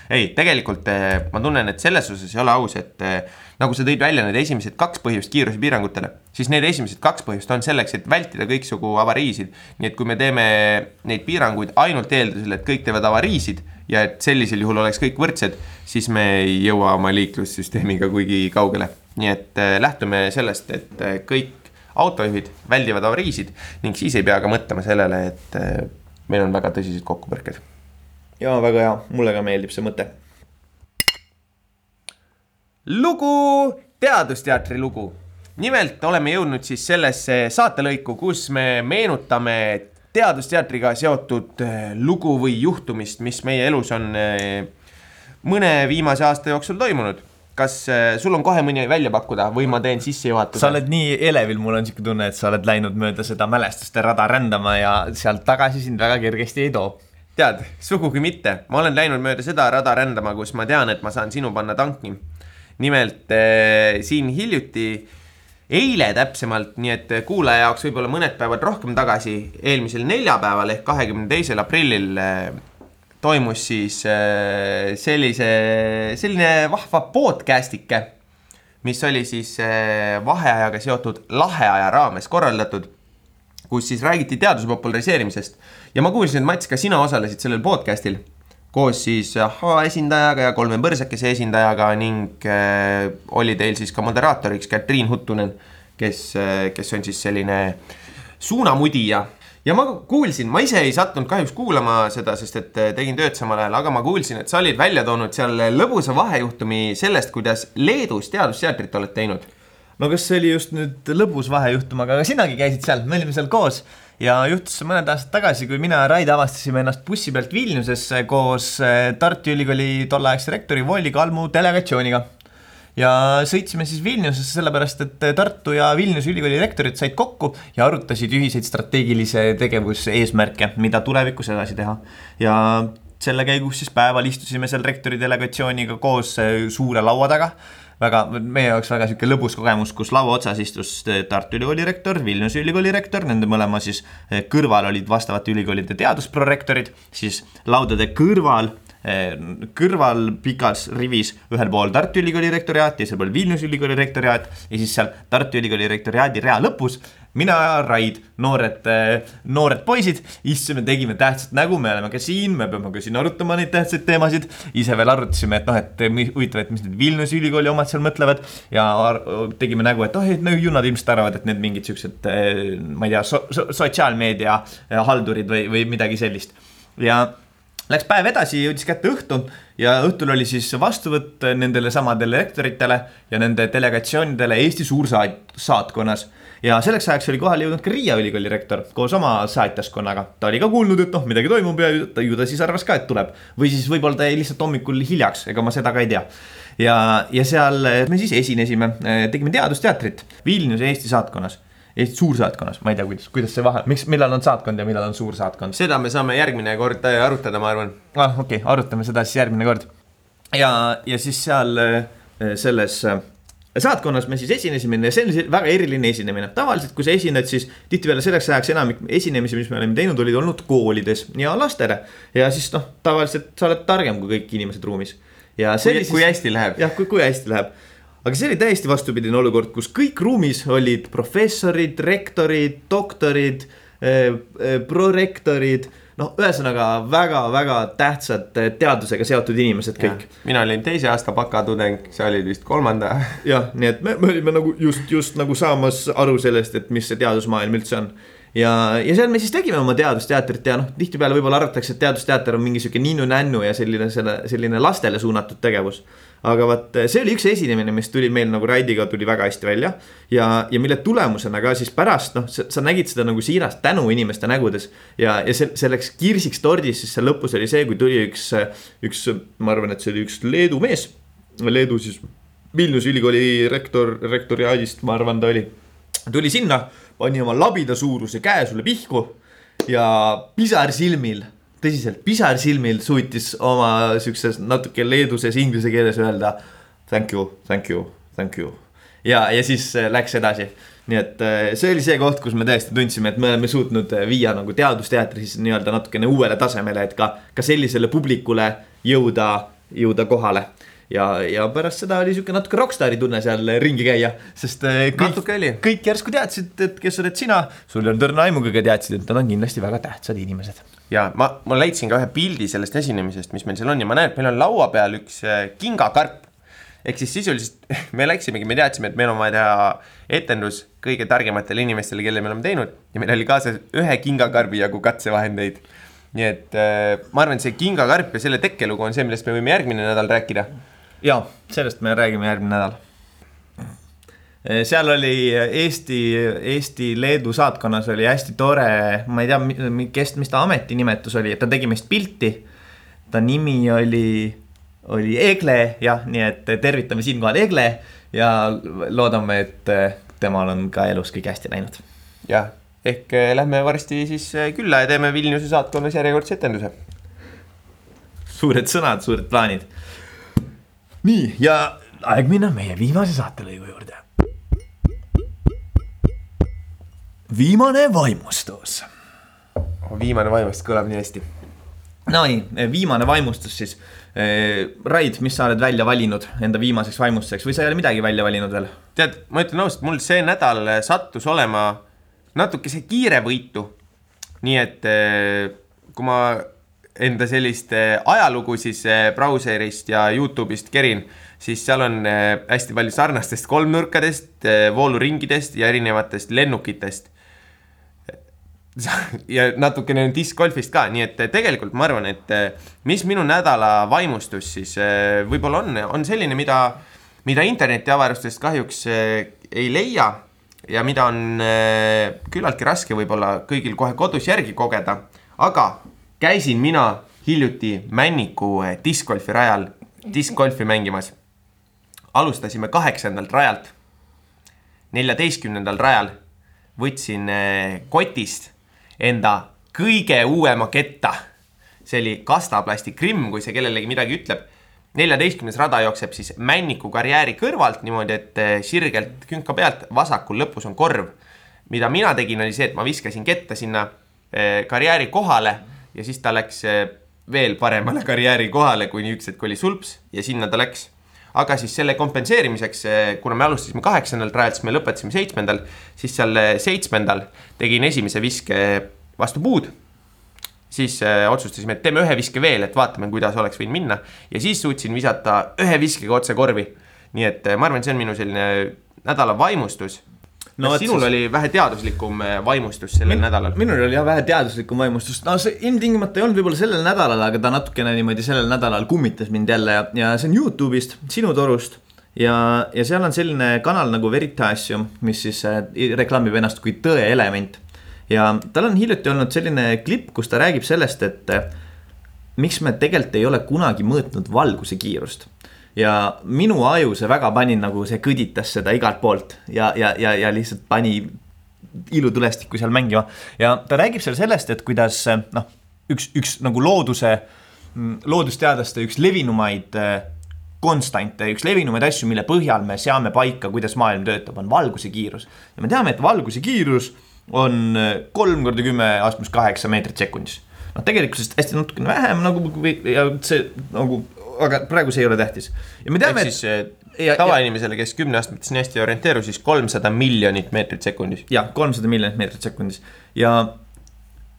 ei, tegelikult eh, ma tunnen, et selles osas ei ole aus, et eh, nagu sa tõid välja need esimesed kaks põhjust kiirusepiirangutele, siis need esimesed kaks põhjust on selleks, et vältida kõiksugu avariisid. nii et kui me teeme neid piiranguid ainult eeldusel, et kõik teevad avariisid ja et sellisel juhul oleks kõik võrdsed, siis me ei jõua oma liiklussüsteemiga kuigi kaugele. nii et eh, lähtume sellest, et kõik autojuhid väldivad avariisid ning siis ei pea ka mõtlema sellele, et meil on väga tõsised kokkupõrked. ja väga hea, mulle ka meeldib see mõte. lugu, Teadusteatri lugu. nimelt oleme jõudnud siis sellesse saatelõiku, kus me meenutame Teadusteatriga seotud eh, lugu või juhtumist, mis meie elus on eh, mõne viimase aasta jooksul toimunud kas äh, sul on kohe mõni välja pakkuda või ma teen sissejuhatuse? sa oled nii elevil, mul on siuke tunne, et sa oled läinud mööda seda mälestuste rada rändama ja sealt tagasi sind väga kergesti ei too. tead, sugugi mitte, ma olen läinud mööda seda rada rändama, kus ma tean, et ma saan sinu panna tanki. nimelt äh, siin hiljuti eile täpsemalt, nii et kuulaja jaoks võib-olla mõned päevad rohkem tagasi, eelmisel neljapäeval ehk kahekümne teisel aprillil äh, toimus siis äh, sellise, selline vahva podcast'ike, mis oli siis äh, vaheajaga seotud laheaja raames korraldatud, kus siis räägiti teaduse populariseerimisest. ja ma kuulsin, et Mats, ka sina osalesid sellel podcast'il koos siis Ahhaa esindajaga ja Kolme Põrsakese esindajaga ning äh, oli teil siis ka moderaatoriks Katriin Huttunen, kes äh,, kes on siis selline suunamudija ja ma kuulsin, ma ise ei sattunud kahjuks kuulama seda, sest et eh, tegin tööd samal ajal, aga ma kuulsin, et sa olid välja toonud seal lõbusa vahejuhtumi sellest, kuidas Leedus teadusteatrit oled teinud. no kas see oli just nüüd lõbus vahejuhtum, aga sinagi käisid seal, me olime seal koos ja juhtus see mõned aastad tagasi, kui mina ja Raid avastasime ennast bussi pealt Vilniusesse koos äh, Tartu Ülikooli tolleaegse rektori Volli Kalmu delegatsiooniga ja sõitsime siis Vilniusesse sellepärast, et Tartu ja Vilniuse ülikooli rektorid said kokku ja arutasid ühiseid strateegilise tegevuse eesmärke, mida tulevikus edasi teha. ja selle käigus siis päeval istusime seal rektori delegatsiooniga koos äh, suure laua taga väga, meie jaoks väga sihuke lõbus kogemus, kus laua otsas istus äh, Tartu Ülikooli rektor, Vilniuse ülikooli rektor, nende mõlema siis äh, kõrval olid vastavate ülikoolide teadusprorektorid, siis laudade kõrval Eh, kõrval pikas rivis ühel pool Tartu Ülikooli rektoriaat, teisel pool Vilniuse Ülikooli rektoriaat ja siis seal Tartu Ülikooli rektoriaadi rea lõpus mina ja Raid, noored, eh, noored poisid, istusime, tegime tähtsat nägu, me oleme ka siin, me peame ka siin arutama neid tähtsaid teemasid. ise veel arutasime, et noh, et huvitav, et mis need Vilniuse ülikooli omad seal mõtlevad ja tegime nägu, et oh, et no ju nad ilmselt arvavad, et need mingid siuksed, eh, ma ei tea so, so, sotsiaalmeedia haldurid või, või midagi sellist ja Läks päev edasi, jõudis kätte õhtu ja õhtul oli siis vastuvõtt nendele samadele rektoritele ja nende delegatsioonidele Eesti suursaatkonnas. Ja selleks ajaks oli kohale jõudnud ka Riia ülikooli rektor koos oma saatjaskonnaga. ta oli ka kuulnud, et noh, midagi toimub ja ta, ju ta siis arvas ka, et tuleb. või siis võib-olla ta jäi lihtsalt hommikul hiljaks, ega ma seda ka ei tea. ja, ja seal me siis esinesime, tegime teadusteatrit Vilniuse Eesti saatkonnas Eesti suursaatkonnas, ma ei tea, kuidas, kuidas see vahe, miks, millal on saatkond ja millal on suursaatkond? seda me saame järgmine kord äh, arutada, ma arvan. ah, okei okay,, arutame seda siis järgmine kord. ja, ja siis seal äh, selles saatkonnas me siis esinesime ja see oli väga eriline esinemine. tavaliselt, kui sa esined, siis tihtipeale selleks ajaks enamik esinemisi, mis me oleme teinud, olid olnud koolides ja lastele. ja siis noh, tavaliselt sa oled targem kui kõik inimesed ruumis. ja see kui, oli siis. kui hästi läheb. jah, kui, kui hästi läheb aga see oli täiesti vastupidine olukord, kus kõik ruumis olid professorid, rektorid, doktorid eh,, eh, prorektorid noh, ühesõnaga väga-väga tähtsad eh, teadusega seotud inimesed kõik. mina olin teise aasta bakatudeng, sa olid vist kolmanda. [LAUGHS] jah, nii et me, me olime nagu just, just nagu saamas aru sellest, et mis see teadusmaailm üldse on. ja, ja seal me siis tegime oma teadusteatrit ja noh, tihtipeale võib-olla arvatakse, et teadusteater on mingi sihuke ninnu-nännu ja selline, selle, selline lastele suunatud tegevus aga vot see oli üks esinemine, mis tuli meil nagu Raidiga tuli väga hästi välja. ja, ja mille tulemusena ka siis pärast noh, sa nägid seda nagu siirast tänu inimeste nägudes. ja, ja see, selleks kirsiks tordis siis seal lõpus oli see, kui tuli üks, üks, ma arvan, et see oli üks Leedu mees. Leedu siis Vilniuse ülikooli rektor, rektoriaadist, ma arvan, ta oli. tuli sinna, pani oma labida suuruse käe sulle pihku ja pisar silmil tõsiselt pisarsilmil suutis oma siukses natuke leeduses inglise keeles öelda thank you, thank you, thank you. ja, ja siis äh, läks edasi. nii et äh, see oli see koht, kus me tõesti tundsime, et me oleme suutnud äh, viia nagu teadusteatri siis nii-öelda natukene uuele tasemele, et ka, ka sellisele publikule jõuda, jõuda kohale ja, ja pärast seda oli sihuke natuke rokkstaari tunne seal ringi käia, sest kõik, kõik järsku teadsid, et kes oled sina. sul ei olnud õrna aimugi, aga teadsid, et nad on kindlasti väga tähtsad inimesed ja ma, ma leidsin ka ühe pildi sellest esinemisest, mis meil seal on ja ma näen, et meil on laua peal üks äh, kingakarp. ehk siis sisuliselt [LAUGHS] me läksimegi, me teadsime, et meil on vaja teha etendus kõige targematele inimestele, kelle me oleme teinud ja meil oli kaasas ühe kingakarbi jagu katsevahendeid. nii et äh, ma arvan, et see kingakarp ja selle tekkelugu on see, millest me võime järgmine nädal rääkida. Ja sellest me räägime järgmine nädal seal oli Eesti, Eesti-Leedu saatkonnas oli hästi tore, ma ei tea, kes, mis ta ametinimetus oli, ta tegi meist pilti. ta nimi oli, oli Egle, jah, nii et tervitame siinkohal Egle ja loodame, et temal on ka elus kõik hästi läinud. jah, ehk eh, lähme varsti siis külla ja teeme Vilniuse saatkonnas järjekordse etenduse. suured sõnad, suured plaanid. Nii, ja aeg minna meie viimase saatelõigu juurde viimane vaimustus. viimane vaimustus kõlab nii hästi. Nonii, viimane vaimustus siis. Eh, Raid, mis sa oled välja valinud enda viimaseks vaimustuseks või sa ei ole midagi välja valinud veel? tead, ma ütlen ausalt, mul see nädal sattus olema natukese kiirevõitu. nii et eh, kui ma enda sellist eh, ajalugu siis brauserist ja Youtube'ist kerin, siis seal on hästi palju sarnastest kolmnurkadest, vooluringidest ja erinevatest lennukitest [LAUGHS] ja natukene discgolfist ka, nii et tegelikult ma arvan, et eh, mis minu nädala vaimustus siis eh, võib-olla on, on selline, mida, mida internetiavarustest kahjuks eh, ei leia. ja mida on küllaltki raske võib-olla kõigil kohe kodus järgi kogeda, aga käisin mina hiljuti Männiku äh, diskgolfi rajal diskgolfi mängimas. alustasime kaheksandalt rajalt. neljateistkümnendal rajal võtsin äh, kotist enda kõige uuema ketta. see oli Kastaplasti Krimm, kui see kellelegi midagi ütleb neljateistkümnes rada jookseb siis Männiku karjääri kõrvalt niimoodi, et eh, sirgelt künka pealt vasakul lõpus on korv. mida mina tegin, oli see, et ma viskasin ketta sinna eh, karjääri kohale ja siis ta läks eh, veel paremale karjääri kohale, kuni üks hetk oli sulps ja sinna ta läks. aga siis selle kompenseerimiseks, kuna me alustasime kaheksandalt rajalt, siis me lõpetasime seitsmendal, siis seal seitsmendal tegin esimese viske vastu puud siis otsustasime, et teeme ühe viske veel, et vaatame, kuidas oleks võinud minna. ja siis suutsin visata ühe viskega otse korvi. nii et ma arvan, see on minu selline nädala vaimustus no,. kas sinul siis... oli vähe teaduslikum äh, vaimustus sellel Min, nädalal? minul oli jah vähe teaduslikum vaimustus, no see ilmtingimata ei olnud võib-olla sellel nädalal, aga ta natukene niimoodi sellel nädalal kummitas mind jälle ja, ja see on Youtube'ist, sinu torust ja, ja seal on selline kanal nagu Veritasium, mis siis äh, reklaamib ennast kui tõeelement ja tal on hiljuti olnud selline klipp, kus ta räägib sellest, et eh, miks me tegelikult ei ole kunagi mõõtnud valguse kiirust. Ja minu aju see väga pani nagu see kõditas seda igalt poolt ja, ja, ja, ja lihtsalt pani ilutulestikku seal mängima. ja ta räägib seal sellest, et kuidas noh, üks, üks nagu looduse, mm, loodusteadlaste üks levinumaid eh, konstante, üks levinumaid asju, mille põhjal me seame paika, kuidas maailm töötab, on valguse kiirus. ja me teame, et valguse kiirus on äh, kolm korda kümme astmes kaheksa meetrit sekundis. noh, tegelikkusest hästi natukene vähem nagu ja see nagu, aga praegu see ei ole tähtis. ja me teame, et äh, tavainimesele, kes kümneastmetes nii hästi ei orienteeru, siis kolmsada miljonit meetrit sekundis. jah, kolmsada miljonit meetrit sekundis ja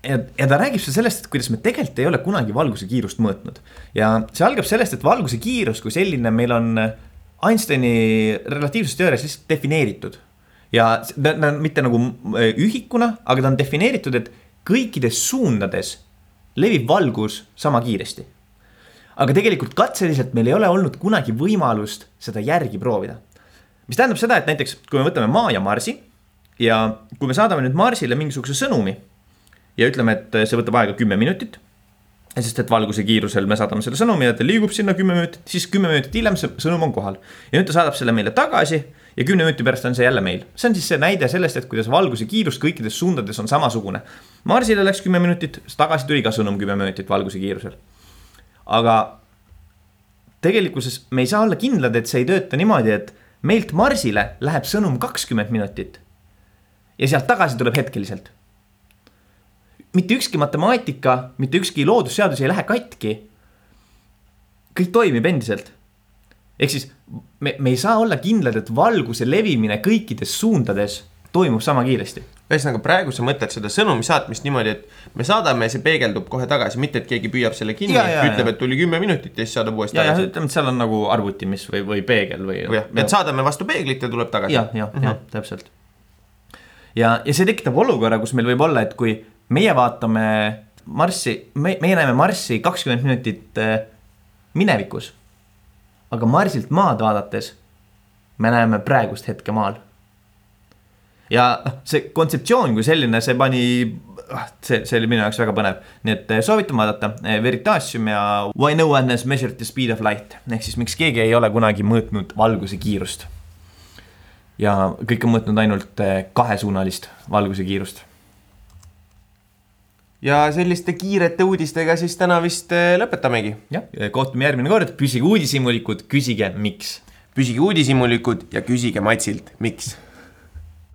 ja, ja ta räägib seal sellest, et kuidas me tegelikult ei ole kunagi valguse kiirust mõõtnud. ja see algab sellest, et valguse kiirus kui selline meil on Einsteini relatiivsusteoorias lihtsalt defineeritud ja ta on mitte nagu äh, ühikuna, aga ta on defineeritud, et kõikides suundades levib valgus sama kiiresti. Aga tegelikult katseliselt meil ei ole olnud kunagi võimalust seda järgi proovida. mis tähendab seda, et näiteks kui me võtame Maa ja Marsi ja kui me saadame nüüd Marsile mingisuguse sõnumi ja ütleme, et see võtab aega kümme minutit sest et valguse kiirusel me saadame selle sõnumi ja ta liigub sinna kümme minutit, siis kümme minutit hiljem see sõnum on kohal. ja nüüd ta saadab selle meile tagasi ja kümne minuti pärast on see jälle meil. see on siis see näide sellest, et kuidas valguse kiirus kõikides suundades on samasugune. Marsile läks kümme minutit, tagasi tuli ka sõnum kümme minutit valguse kiirusel. Aga tegelikkuses me ei saa olla kindlad, et see ei tööta niimoodi, et meilt Marsile läheb sõnum kakskümmend minutit. ja sealt tagasi tuleb hetkeliselt mitte ükski matemaatika, mitte ükski loodusseadus ei lähe katki. kõik toimib endiselt. ehk siis me, me ei saa olla kindlad, et valguse levimine kõikides suundades toimub sama kiiresti. Ühesõnaga praegu sa mõtled seda sõnumi saatmist niimoodi, et me saadame ja see peegeldub kohe tagasi, mitte et keegi püüab selle kinni, ütleb, et tuli kümme minutit ja siis saadab uuesti ja, tagasi. ütleme, et seal on nagu arvuti, mis või, või peegel või. et saadame vastu peeglit ja tuleb tagasi ja,. jah, jah, jah, täpselt. ja, ja see tekitab olukorra, kus meil võib olla, et kui meie vaatame Marssi, me, meie näeme Marssi kakskümmend minutit äh, minevikus. aga Marsilt maad vaadates me näeme praegust hetke maal. Ja see kontseptsioon kui selline, see pani, ah, see, see oli minu jaoks väga põnev. nii et äh, soovitan vaadata äh, Veritasium ja Why no one has measured the speed of light ehk siis miks keegi ei ole kunagi mõõtnud valguse kiirust. ja kõik on mõõtnud ainult kahesuunalist valguse kiirust ja selliste kiirete uudistega siis täna vist eh, lõpetamegi. jah, kohtume järgmine kord, püsige uudishimulikud, küsige, miks. püsige uudishimulikud ja küsige Matsilt, miks